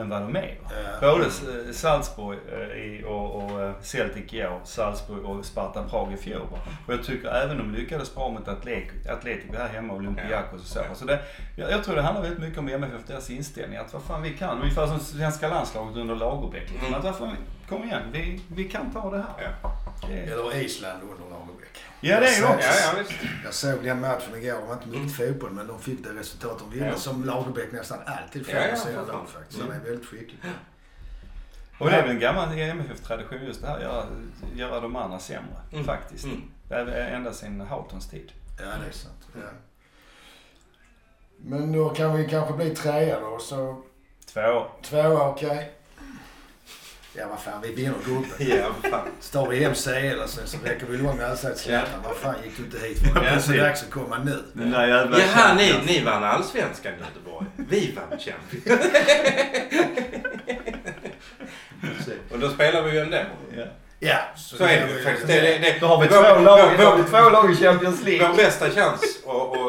Än vad de är. Ja. Både Salzburg eh, och, och eh, Celtic i år, Salzburg och Sparta Prag i fjol. va. Och jag tycker även de lyckades bra mot Atletico, här hemma, Olympiakos och så. Så det, jag, tror det handlar väldigt mycket om MFF, deras inställning. Att vad fan vi kan. Ungefär som svenska landslaget under Lagerbäck. Liksom. Mm. Att vad fan, kom igen, vi, vi kan ta det här. Ja, Det, Eller Island under Lagerbäck. ja det är ju Jag också. ja, ja. Jag såg den matchen igår. Det var inte mycket fotboll men de fick det resultat de ville Ja. som Lagerbäck nästan alltid får Ja, ja, sina lag faktiskt. Han är väldigt skicklig. Och det är väl en gammal MFF-tradition just det här, göra, göra de andra sämre. Mm. Faktiskt. Mm. Det är ända sedan Hautons tid. Ja, det är sant. Ja. Men då kan vi kanske bli trea då. Så Två. tvåa, okej. Ja, vad fan, vi vinner gruppen. Ja, vad fan. Så tar vi hem CL och sen så räcker vi lång halvsida till Zlatan. Vad fan gick du inte hit för? Det är så Ja, dags att komma nu. Den där jävla Jaha, ni, ni vann allsvenskan i Göteborg. Vi vann Champions. Och då spelar vi ju ändå. Ja. Ja, Så är det ju faktiskt. Det, det, det, Då har vi två lag, vår- två i Champions League. Vår bästa chans att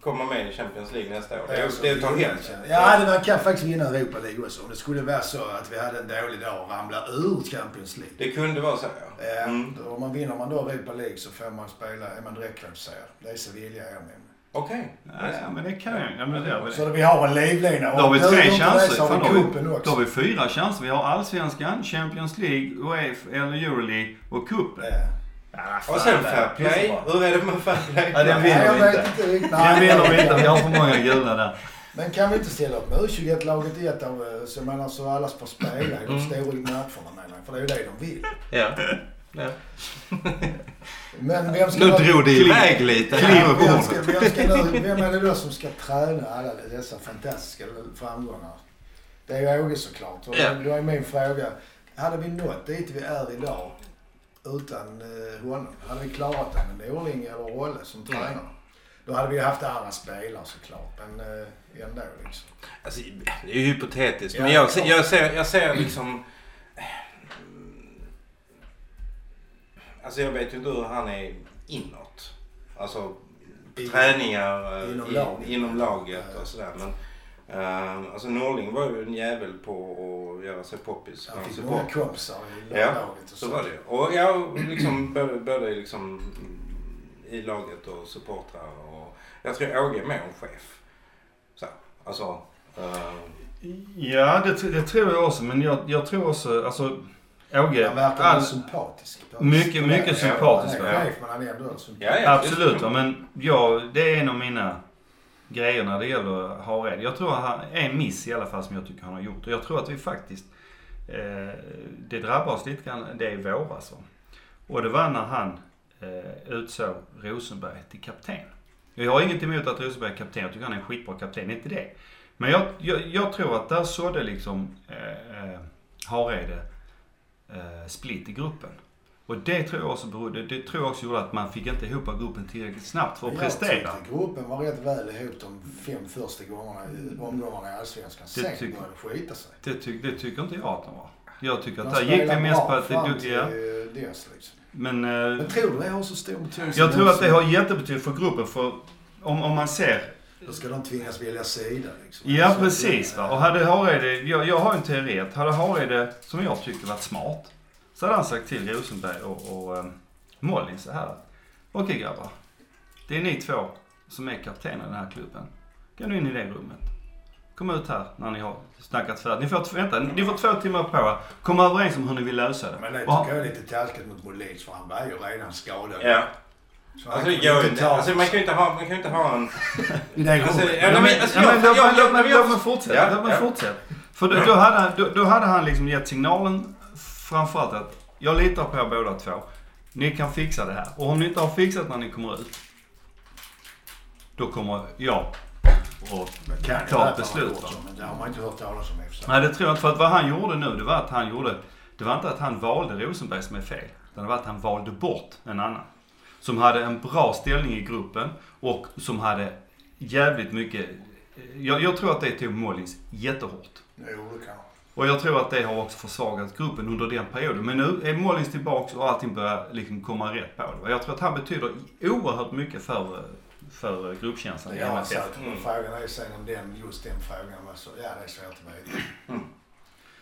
komma med i Champions League nästa år, det är det är att ta hem Ja, det man kan faktiskt vinna Europa League också. Om det skulle vara så att vi hade en dålig dag och ramlar ur Champions League. Det kunde vara så, ja. Ja, Mm. då, om man vinner man då Europa League så får man spela, är man direktkvalificerad. Det är Sevilla i år nämligen. Okej. Ja, men det kan jag. Ja, men det har vi. Så vi har en livlina. Då har vi tre det, chanser. Då, har vi, också. då har vi fyra chanser. Vi har Allsvenskan, Champions League, UEFA eller Euroleague och cupen. Ja. Ja, Och sen fair det är play. så. Hur är det med fair play? Ja, den vinner jag vi vet inte. inte riktigt. Den vinner vi inte. Vi har för många gula där. Men kan vi inte ställa upp med U21-laget i ett av, eh, så man alltså alla får spela i de Mm. stora matcherna menar jag. För det är ju det de vill. Ja. ja. Men vem ska Nu drog det iväg lite med Vem, ska, vem, ska vem är det då som ska träna alla dessa fantastiska framgångar? Det är ju Åge såklart. Och Ja. Då är min fråga, hade vi nått dit vi är idag utan eh, honom? Hade vi klarat det med Norling eller Rolle som tränare? Då hade vi haft andra spelare såklart, men eh, ändå liksom. Alltså, det är ju hypotetiskt. Ja, Men jag, klart. jag, ser, jag ser liksom... alltså jag vet ju inte hur han är inåt. Alltså träningar eh, inom i, laget. inom laget och sådär. Men eh, alltså Norling var ju en jävel på att göra sig poppis Han fick många kompisar i Ja, laget. och Så var det Och jag liksom både, både liksom i laget och supportrar och jag tror Åge är mer en chef. Så, alltså. eh, Ja, det, det tror jag också. Men jag, jag tror också, alltså Åge, Han verkar all, sympatisk. Mycket, mycket Ja, sympatisk, Han är chef men han är ändå sympatisk. ja, ja, absolut. Men ja, det är en av mina grejer när det gäller Hared. Jag tror att han, en miss i alla fall som jag tycker han har gjort. Och jag tror att vi faktiskt, eh, det drabbar oss lite grann det i våras. Alltså. Va? Och det var när han eh, utsåg Rosenberg till kapten. Jag har inget emot att Rosenberg är kapten. Jag tycker han är en skitbra kapten. Inte det. Men jag, jag, jag tror att där sådde liksom eh, eh, Harede eh, eh, split i gruppen. Och det tror jag också berodde, det tror jag också gjorde att man fick inte ihop gruppen tillräckligt snabbt för att Jag prestera. tyckte gruppen var rätt väl ihop de fem första gångerna, omgångarna i Allsvenskan. Det Sen tycker- började det skita sig. Det, tyck, det tycker inte jag att de var. Jag tycker att där gick det spelade mest på att det... Ja, dess liksom. men... eh, Men tror du det har så stor betydelse? jag tror att det har jättebetydelse för gruppen för om, om man ser... Då ska de tvingas välja sida liksom. Ja Så- precis va. Och hade Hareide, jag, jag har en teori att hade Hareide, som jag tycker varit smart, så hade han sagt till Rosenberg och, och um, Molin så här. Okej grabbar. Det är ni två som är kaptener i den här klubben. Gå nu in i det rummet. Kom ut här när ni har snackat färdigt. Ni får, vänta, ni får två timmar på er. Kom överens om hur ni vill lösa det. Men det Och- tycker jag är lite taskigt mot Molins för han var ju redan skadad. Ja. Alltså, jag, inte alltså man kan ju inte ha, man kan inte ha en... Alltså, ja, Ja, men, alltså, ja, men, jag- låt, jag- mig- jag- fortsätta. Ja, ja. För då, då, hade han, då, då hade han liksom gett signalen framförallt att jag litar på er båda två. Ni kan fixa det här. Och om ni inte har fixat när ni kommer ut. Då kommer jag och kan ta vara ett att han har beslut. gjort va. så, Men det har man inte hört talas om. Nej det tror jag inte. För att vad han gjorde nu det var att han gjorde. Det var inte att han valde Rosenberg som är fel. Utan det var att han valde bort en annan. Som hade en bra ställning i gruppen och som hade jävligt mycket. Jag, jag tror att det tog Mollins jättehårt. Jo, det kan Och jag tror att det har också försvagat gruppen under den perioden. Men nu är Mollins tillbaks och allting börjar liksom komma rätt på det. Och jag tror att han betyder oerhört mycket för, för gruppkänslan i MFF. sagt, Mm. frågan är sen om den, just den frågan var så, ja det är svårt att veta.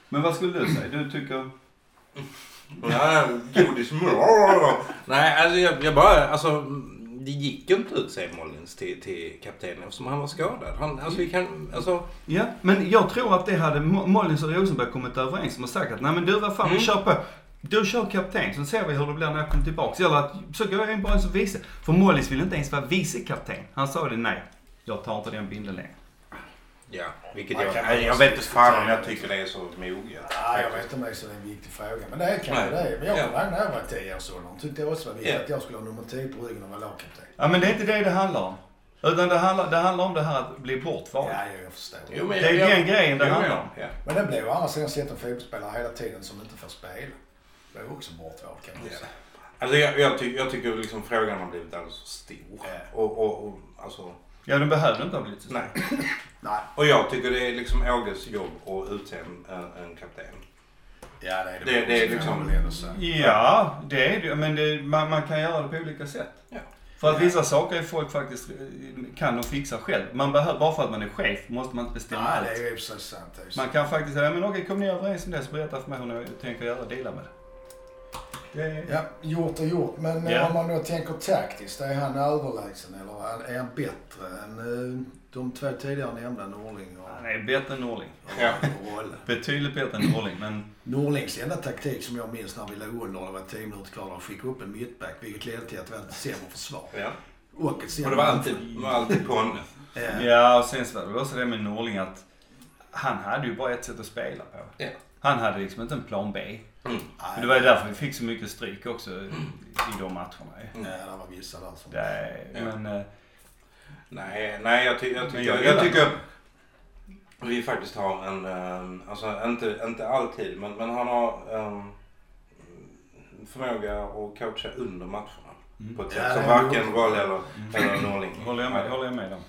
Men vad skulle du säga? Du tycker... Ja, godis. Nej, alltså jag, jag bara, alltså det gick ju inte ut sig Mollins till, till kapten eftersom han var skadad. Han, alltså vi kan, alltså. Ja, men jag tror att det hade Mo- Mollins och Rosenberg kommit överens om och sagt att nej men du vad fan, vi Mm. kör på. Du kör kapten, så ser vi hur det blir när jag kommer tillbaks. Eller att, så går jag in bara som vice. För Mollins vill inte ens vara vice kapten. Han sa det, nej. Jag tar inte den bilden längre. Ja, vilket Man jag, jag, jag vet inte fan om jag tycker det är så moget. Ja, jag vet inte om det är så en viktig fråga. Men det är kanske det. Men jag Ja. kommer ihåg när jag var 10 års ålder. tyckte jag också var viktigt Ja. att jag skulle ha nummer 10 på ryggen och vara lagkapten. Ja men det är inte det det handlar om. Utan det handlar, det handlar om det här att bli bortvald. Ja, jag förstår. Jo, men Det är jag- den grejen det Jo, handlar om. Ja. Men det blev å andra sidan sett en fotbollsspelare hela tiden som inte får spela. Det är också bortvald kan man Ja. säga. Alltså jag, jag, ty, jag tycker liksom frågan har blivit alldeles för stor. Ja. Och, och, och alltså, Ja, den behövde inte ha blivit så. nej. Nej. Och jag tycker det är liksom Åges jobb att utse en, en, en kapten. Ja, det är det. Det- det är liksom-. Ja, det är det Men det, man, man kan göra det på olika sätt. Ja. För att Ja. vissa saker är folk faktiskt eh, kan och fixa själv. Man behöver, bara för att man är chef måste man inte bestämma Nej, allt. det är ju och sig sant. det är ju Man kan faktiskt säga, men okej kom ni överens om det så berätta för mig hur ni tänker göra, dela med det. Det Ja, gjort och gjort. Men Ja. om man då tänker taktiskt, är han överlägsen eller är han bättre än eh, de två tidigare nämnda Norling och, Han är bättre än Norling. Ja. Betydligt bättre än Norling, men Norlings enda taktik som jag minns när vi låg under, det var 10 minuter kvar, att skicka upp en mittback vilket ledde till att vi hade ett sämre försvar. Ja. Och ett Och det var alltid, var alltid på en... Ja. Ja, och sen så var det också det med Norling att han hade ju bara ett sätt att spela på. Ja. Han hade liksom inte en plan B. Mm. Nej, det var ju därför vi fick så mycket stryk också i de matcherna. ju. Ja, det var vissa där som... Ja. Men eh, Nej, nej jag, ty, jag, Men tycker, jag jag, tycker vi faktiskt har en, ehm, alltså inte, inte alltid, men, men han har um, förmåga att coacha under matcherna. Mm. På ett sätt som varken Roll eller, eller Norling. håller jag med, håller jag med om.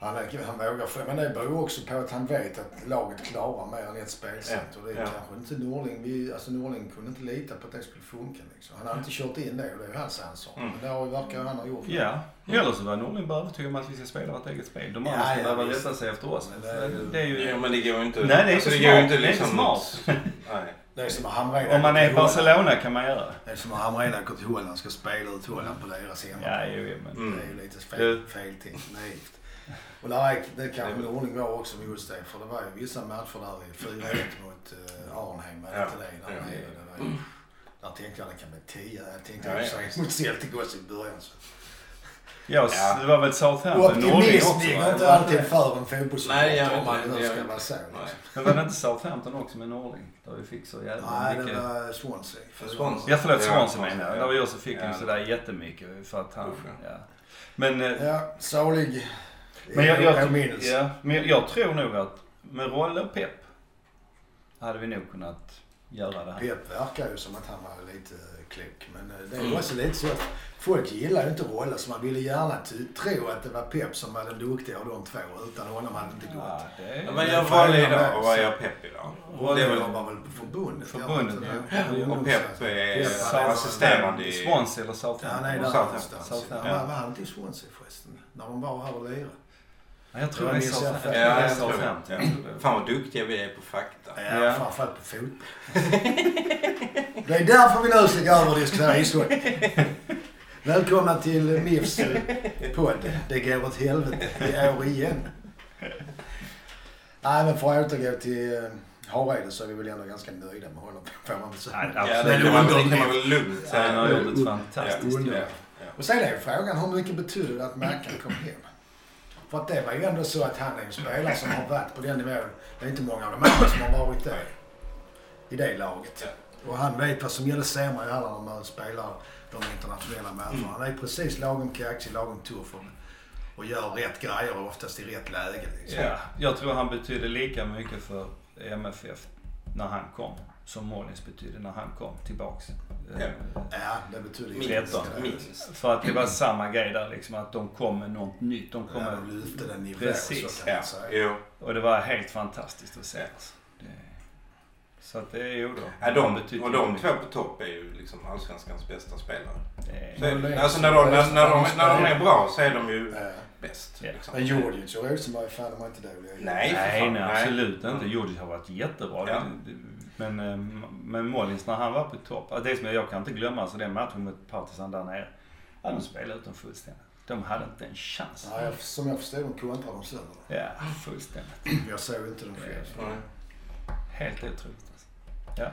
Han, är- han vågar men det beror också på att han vet att laget klarar mer än ett spelsätt. Ja, Och det är ja. kanske inte Norling, vi, alltså Norling kunde inte lita på att det skulle funka. Liksom. Han hade inte kört in det och det är ju hans ansvar. Mm. Men det har, verkar han ha gjort. Ja, eller så var Norling bara övertygad om att vi ska spela vårt eget spel. De andra Ja, ska ja, behöva rätta sig efter oss. Men det är ju- Det är ju... Ja, men det går ju inte. Nej, det är alltså, inte ju smart. inte Det är inte liksom smart. Nej. Det är som att Hamrén Om man är Holland. Barcelona kan man göra det. Är som att Hamrén åker till Holland ska spela ut Holland på deras hemma. Ja, jo, men... Mm. Det är ju lite fel, Du- fel ting. Naivt. Och där är, det kanske Norling var också med just det. För det var ju vissa matcher där i 4-1 mot uh, Arnhem. Var det Ja. inte det? Där, Ja. nere. det var ju, där tänkte jag det kan bli 10. Jag tänkte Ja, ja. mot Celtic också i början. Så. Ja, Ja. det var väl Southampton, Norling Optimism också ligger va? inte alltid för en fotbollssupporter Nej, jag om man inte. nu Jag ska vara så. Liksom. Men var det inte Southampton också med Norling? Där vi fick så jävla Nej, det mycket... var Swansea. Swansea. Ja förlåt, Swansea menar jag. ja. Där vi också fick Ja. ju sådär jättemycket för att han... Ja. Men, eh, Ja, salig men, jag, jag, påminnelse. ja, men jag, jag tror nog att med Rolle och Pep hade vi nog kunnat göra det här. Pep verkar ju som att han var lite klok. Men eh, det är ju också lite så att folk gillar ju inte Rolle så man ville gärna tro att det var Pep som var den duktiga av de två. Utan honom hade det inte gått. Ja, det är... Gör är frågan Rolle med idag och vad gör Pep idag? Rolle Det är väl- jobbar väl på förbundet? Förbundet, han ja. Och Pep är assisterande i... Swansea eller Ja, Southampton? nej, Och där någonstans. Southampton. Var han inte i Swansea förresten? När de var här och lirade? Ja, jag tror jag. Jag. Ja. Tror det. Fan vad duktiga vi är på fakta. Ja, Ja. framförallt på fotboll. det är därför vi nu ska gå över och diskutera ishockey. Välkomna till MIFs podd. Det går åt helvete i år igen. Nej, men för att återgå till eh, Hareide så är vi väl ändå ganska nöjda med honom. Får man väl säga. Ja, det kan man, väl lugnt Han säga. har gjort Ja, ett fantastiskt jobb. Och sen är frågan hur mycket betyder det att Mackan kom hem? För att det var ju ändå så att han är en spelare som har varit på den nivån. Det är inte många av de andra som har varit det. I det laget. Och han vet vad som gäller semihallar när man spelar de internationella matcherna. Han är precis lagom kaxig, lagom tuff och, gör rätt grejer och oftast i rätt läge. Liksom. Ja, jag tror han betydde lika mycket för MFF när han kom som Mollins betydde när han kom tillbaks. Ja. Eh, Ja, det betyder ju Minst. För att det var samma grej där liksom att de kom med något nytt. De kom Ja, de lyfte den nivån Precis, så kan Ja, jo. och det var helt fantastiskt att se. Det, så att det är ju då. Ja, de, och de två på topp är ju liksom allsvenskans bästa spelare. Så, alltså så- när de, när, när, de, de när de är bra så är de ju bäst. Liksom. Men Djurdjic och Rosenberg, fan de var inte dåliga. Nej, för Nej, absolut inte. Djurdjic har varit jättebra. Ja. Det- det- Men, eh, men Mollins när han var på topp. Det som jag kan inte glömma, alltså den matchen mot Partisan där nere. Ja, de spelade ut dem fullständigt. De hade inte en chans. Jag- som jag förstår de kontrade dem sönder. Ja, fullständigt. Jag såg inte dem själv. Nej. Helt otroligt alltså. Ja.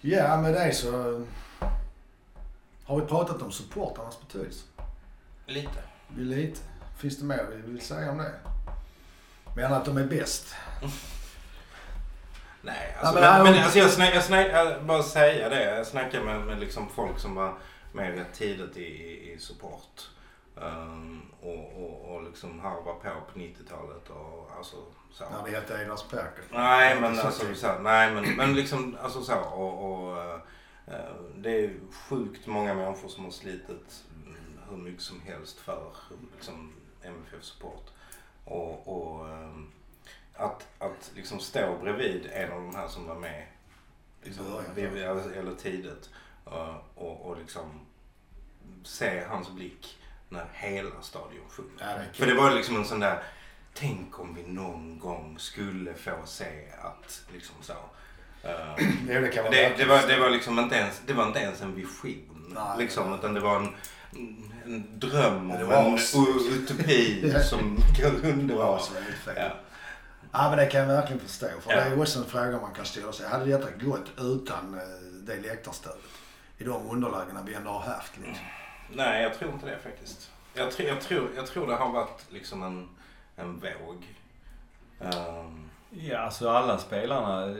Ja, med det så har vi pratat om supportarnas betydelse. Lite. Lite. Finns det mer vi vill säga om det? Menar att de är bäst? Nej, Ja, alltså, men men, men, alltså jag, snack, jag, snack, jag bara säga det. Jag snackade med, med liksom folk som var med rätt tidigt i, i, i support. Um, och, och, och liksom harva på på 90-talet och alltså så. När det hette Edvars Perker. Nej men Så alltså så, nej men, men liksom alltså så och, och eh, det är sjukt många människor som har slitit hur mycket som helst för liksom MFF support. Och, och ehm, att, att liksom stå bredvid en av de här som var med liksom, början, eller, tidigt eh, och, och liksom se hans blick när hela stadion sjunger. Ja, det För det var liksom en sån där, tänk om vi någon gång skulle få se att liksom så. Jo, det vara det, det, var, det var liksom inte ens, det var inte ens en vision. Nej, liksom, det utan det var en, en dröm Det om en utopi som Det väldigt fel. Ja. Ja, men det kan jag verkligen förstå. För Ja. det är ju också en fråga man kan ställa sig. Hade detta gått utan eh, det läktarstödet? I de underlägena vi ändå har haft liksom. Nej, jag tror inte det faktiskt. Jag, tror- jag, tror, jag tror det har varit liksom en, en våg. Ehm, Ja, alltså alla spelarna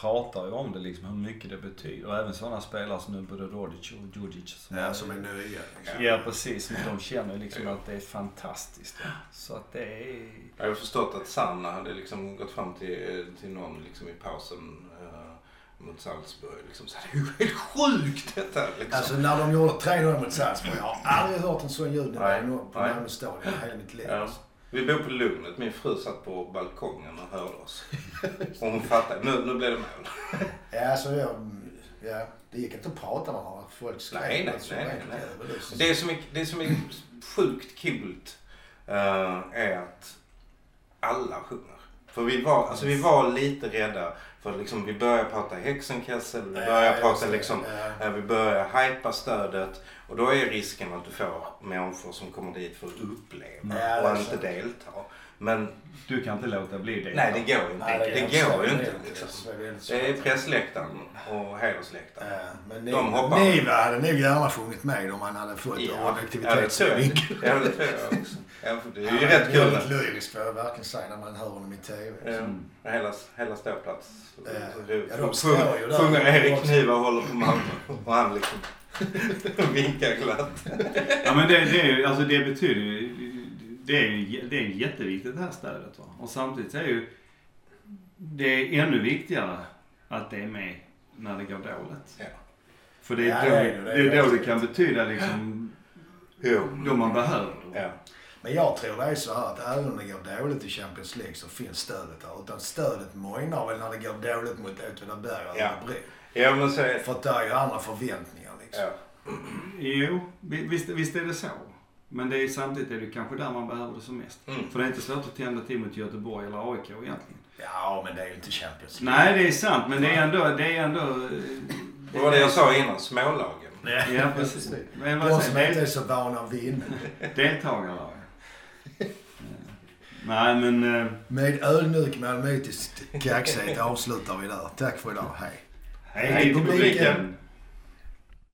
pratar ju om det liksom, hur mycket det betyder. Och även sådana spelare som nu både Rodic och Djurdjic. Som Ja, är- som är nya. Liksom. Ja, precis. Men de känner ju liksom Ja. att det är fantastiskt. Så att det är... Jag har förstått att Sanna hade liksom gått fram till, till någon liksom i pausen eh, mot Salzburg. Liksom, så det är ju helt sjukt detta! Liksom. Alltså när de gjorde 3-0 mot Salzburg. Jag har aldrig hört en sån nå- på. Malmö stadion i hela mitt liv. Ja. Alltså. Vi bor på Lugnet. Min fru satt på balkongen och hörde oss. Och hon fattade. Nu, nu blev det mål. Ja, så jag, ja, det gick inte att prata med varandra. Folk skrek. Nej, nej, nej, nej, nej. det Det som är, det som är sjukt kul eh, är att alla sjunger. För vi var, alltså vi var lite rädda för liksom, vi började prata häxenkessel, vi började Ja, prata liksom, eh, vi börjar hypa stödet och då är risken att du får människor som kommer dit för att uppleva Ja, det är och inte sant. delta. Men Du kan inte låta bli det. nej, det går inte. Nej, det, är går ju inte. Liksom. Det är svårt. pressläktaren och hedersläktaren. Ja, men ni, De hoppar. ni hade nog gärna sjungit med om man hade fått Ja, ja, det objektivitetsvinkel. Ja, det tror jag också. Ja, det är ju Han rätt kul. Väldigt lyrisk får jag verkligen säga när man hör honom i TV. Ja, Mm. hela, hela ståplats. Ja. Ja, de står ju där. Sjunger Erik Kniva och håller på Malmö. Och han liksom vinkar glatt. Ja men det, det, är alltså det betyder ju, det är det är jätteviktigt det här stödet. Va? Och samtidigt är ju det är ännu viktigare att det är med när det går dåligt. Ja. För det är, Ja, då, det är det, det. Det är är då det kan betyda liksom, Jo. då man behöver. Ja. Men jag tror det är så här att även om det går dåligt i Champions League så finns stödet där. Utan stödet mojnar väl när det går dåligt mot Åtvidaberg Ja. Örebro. ja, men så är För att det är ju andra förväntningar liksom. ja. Jo, vi- visst, visst är det så. Men det är, samtidigt är det kanske där man behöver det som mest. Mm. För det är inte svårt att tända till mot Göteborg eller AIK egentligen. Ja, men det är ju inte Champions League. Nej, det är sant. Men det är ändå... Det är ändå eh, Det var det jag sa innan, smålagen. Ja, precis. Men vad De som inte är så vana att vinna. Deltagarlag. Eh, Nej, men... eh, Med ödmjuk malmöitisk kaxighet avslutar vi där. Tack för idag. Hej. Hej till publiken!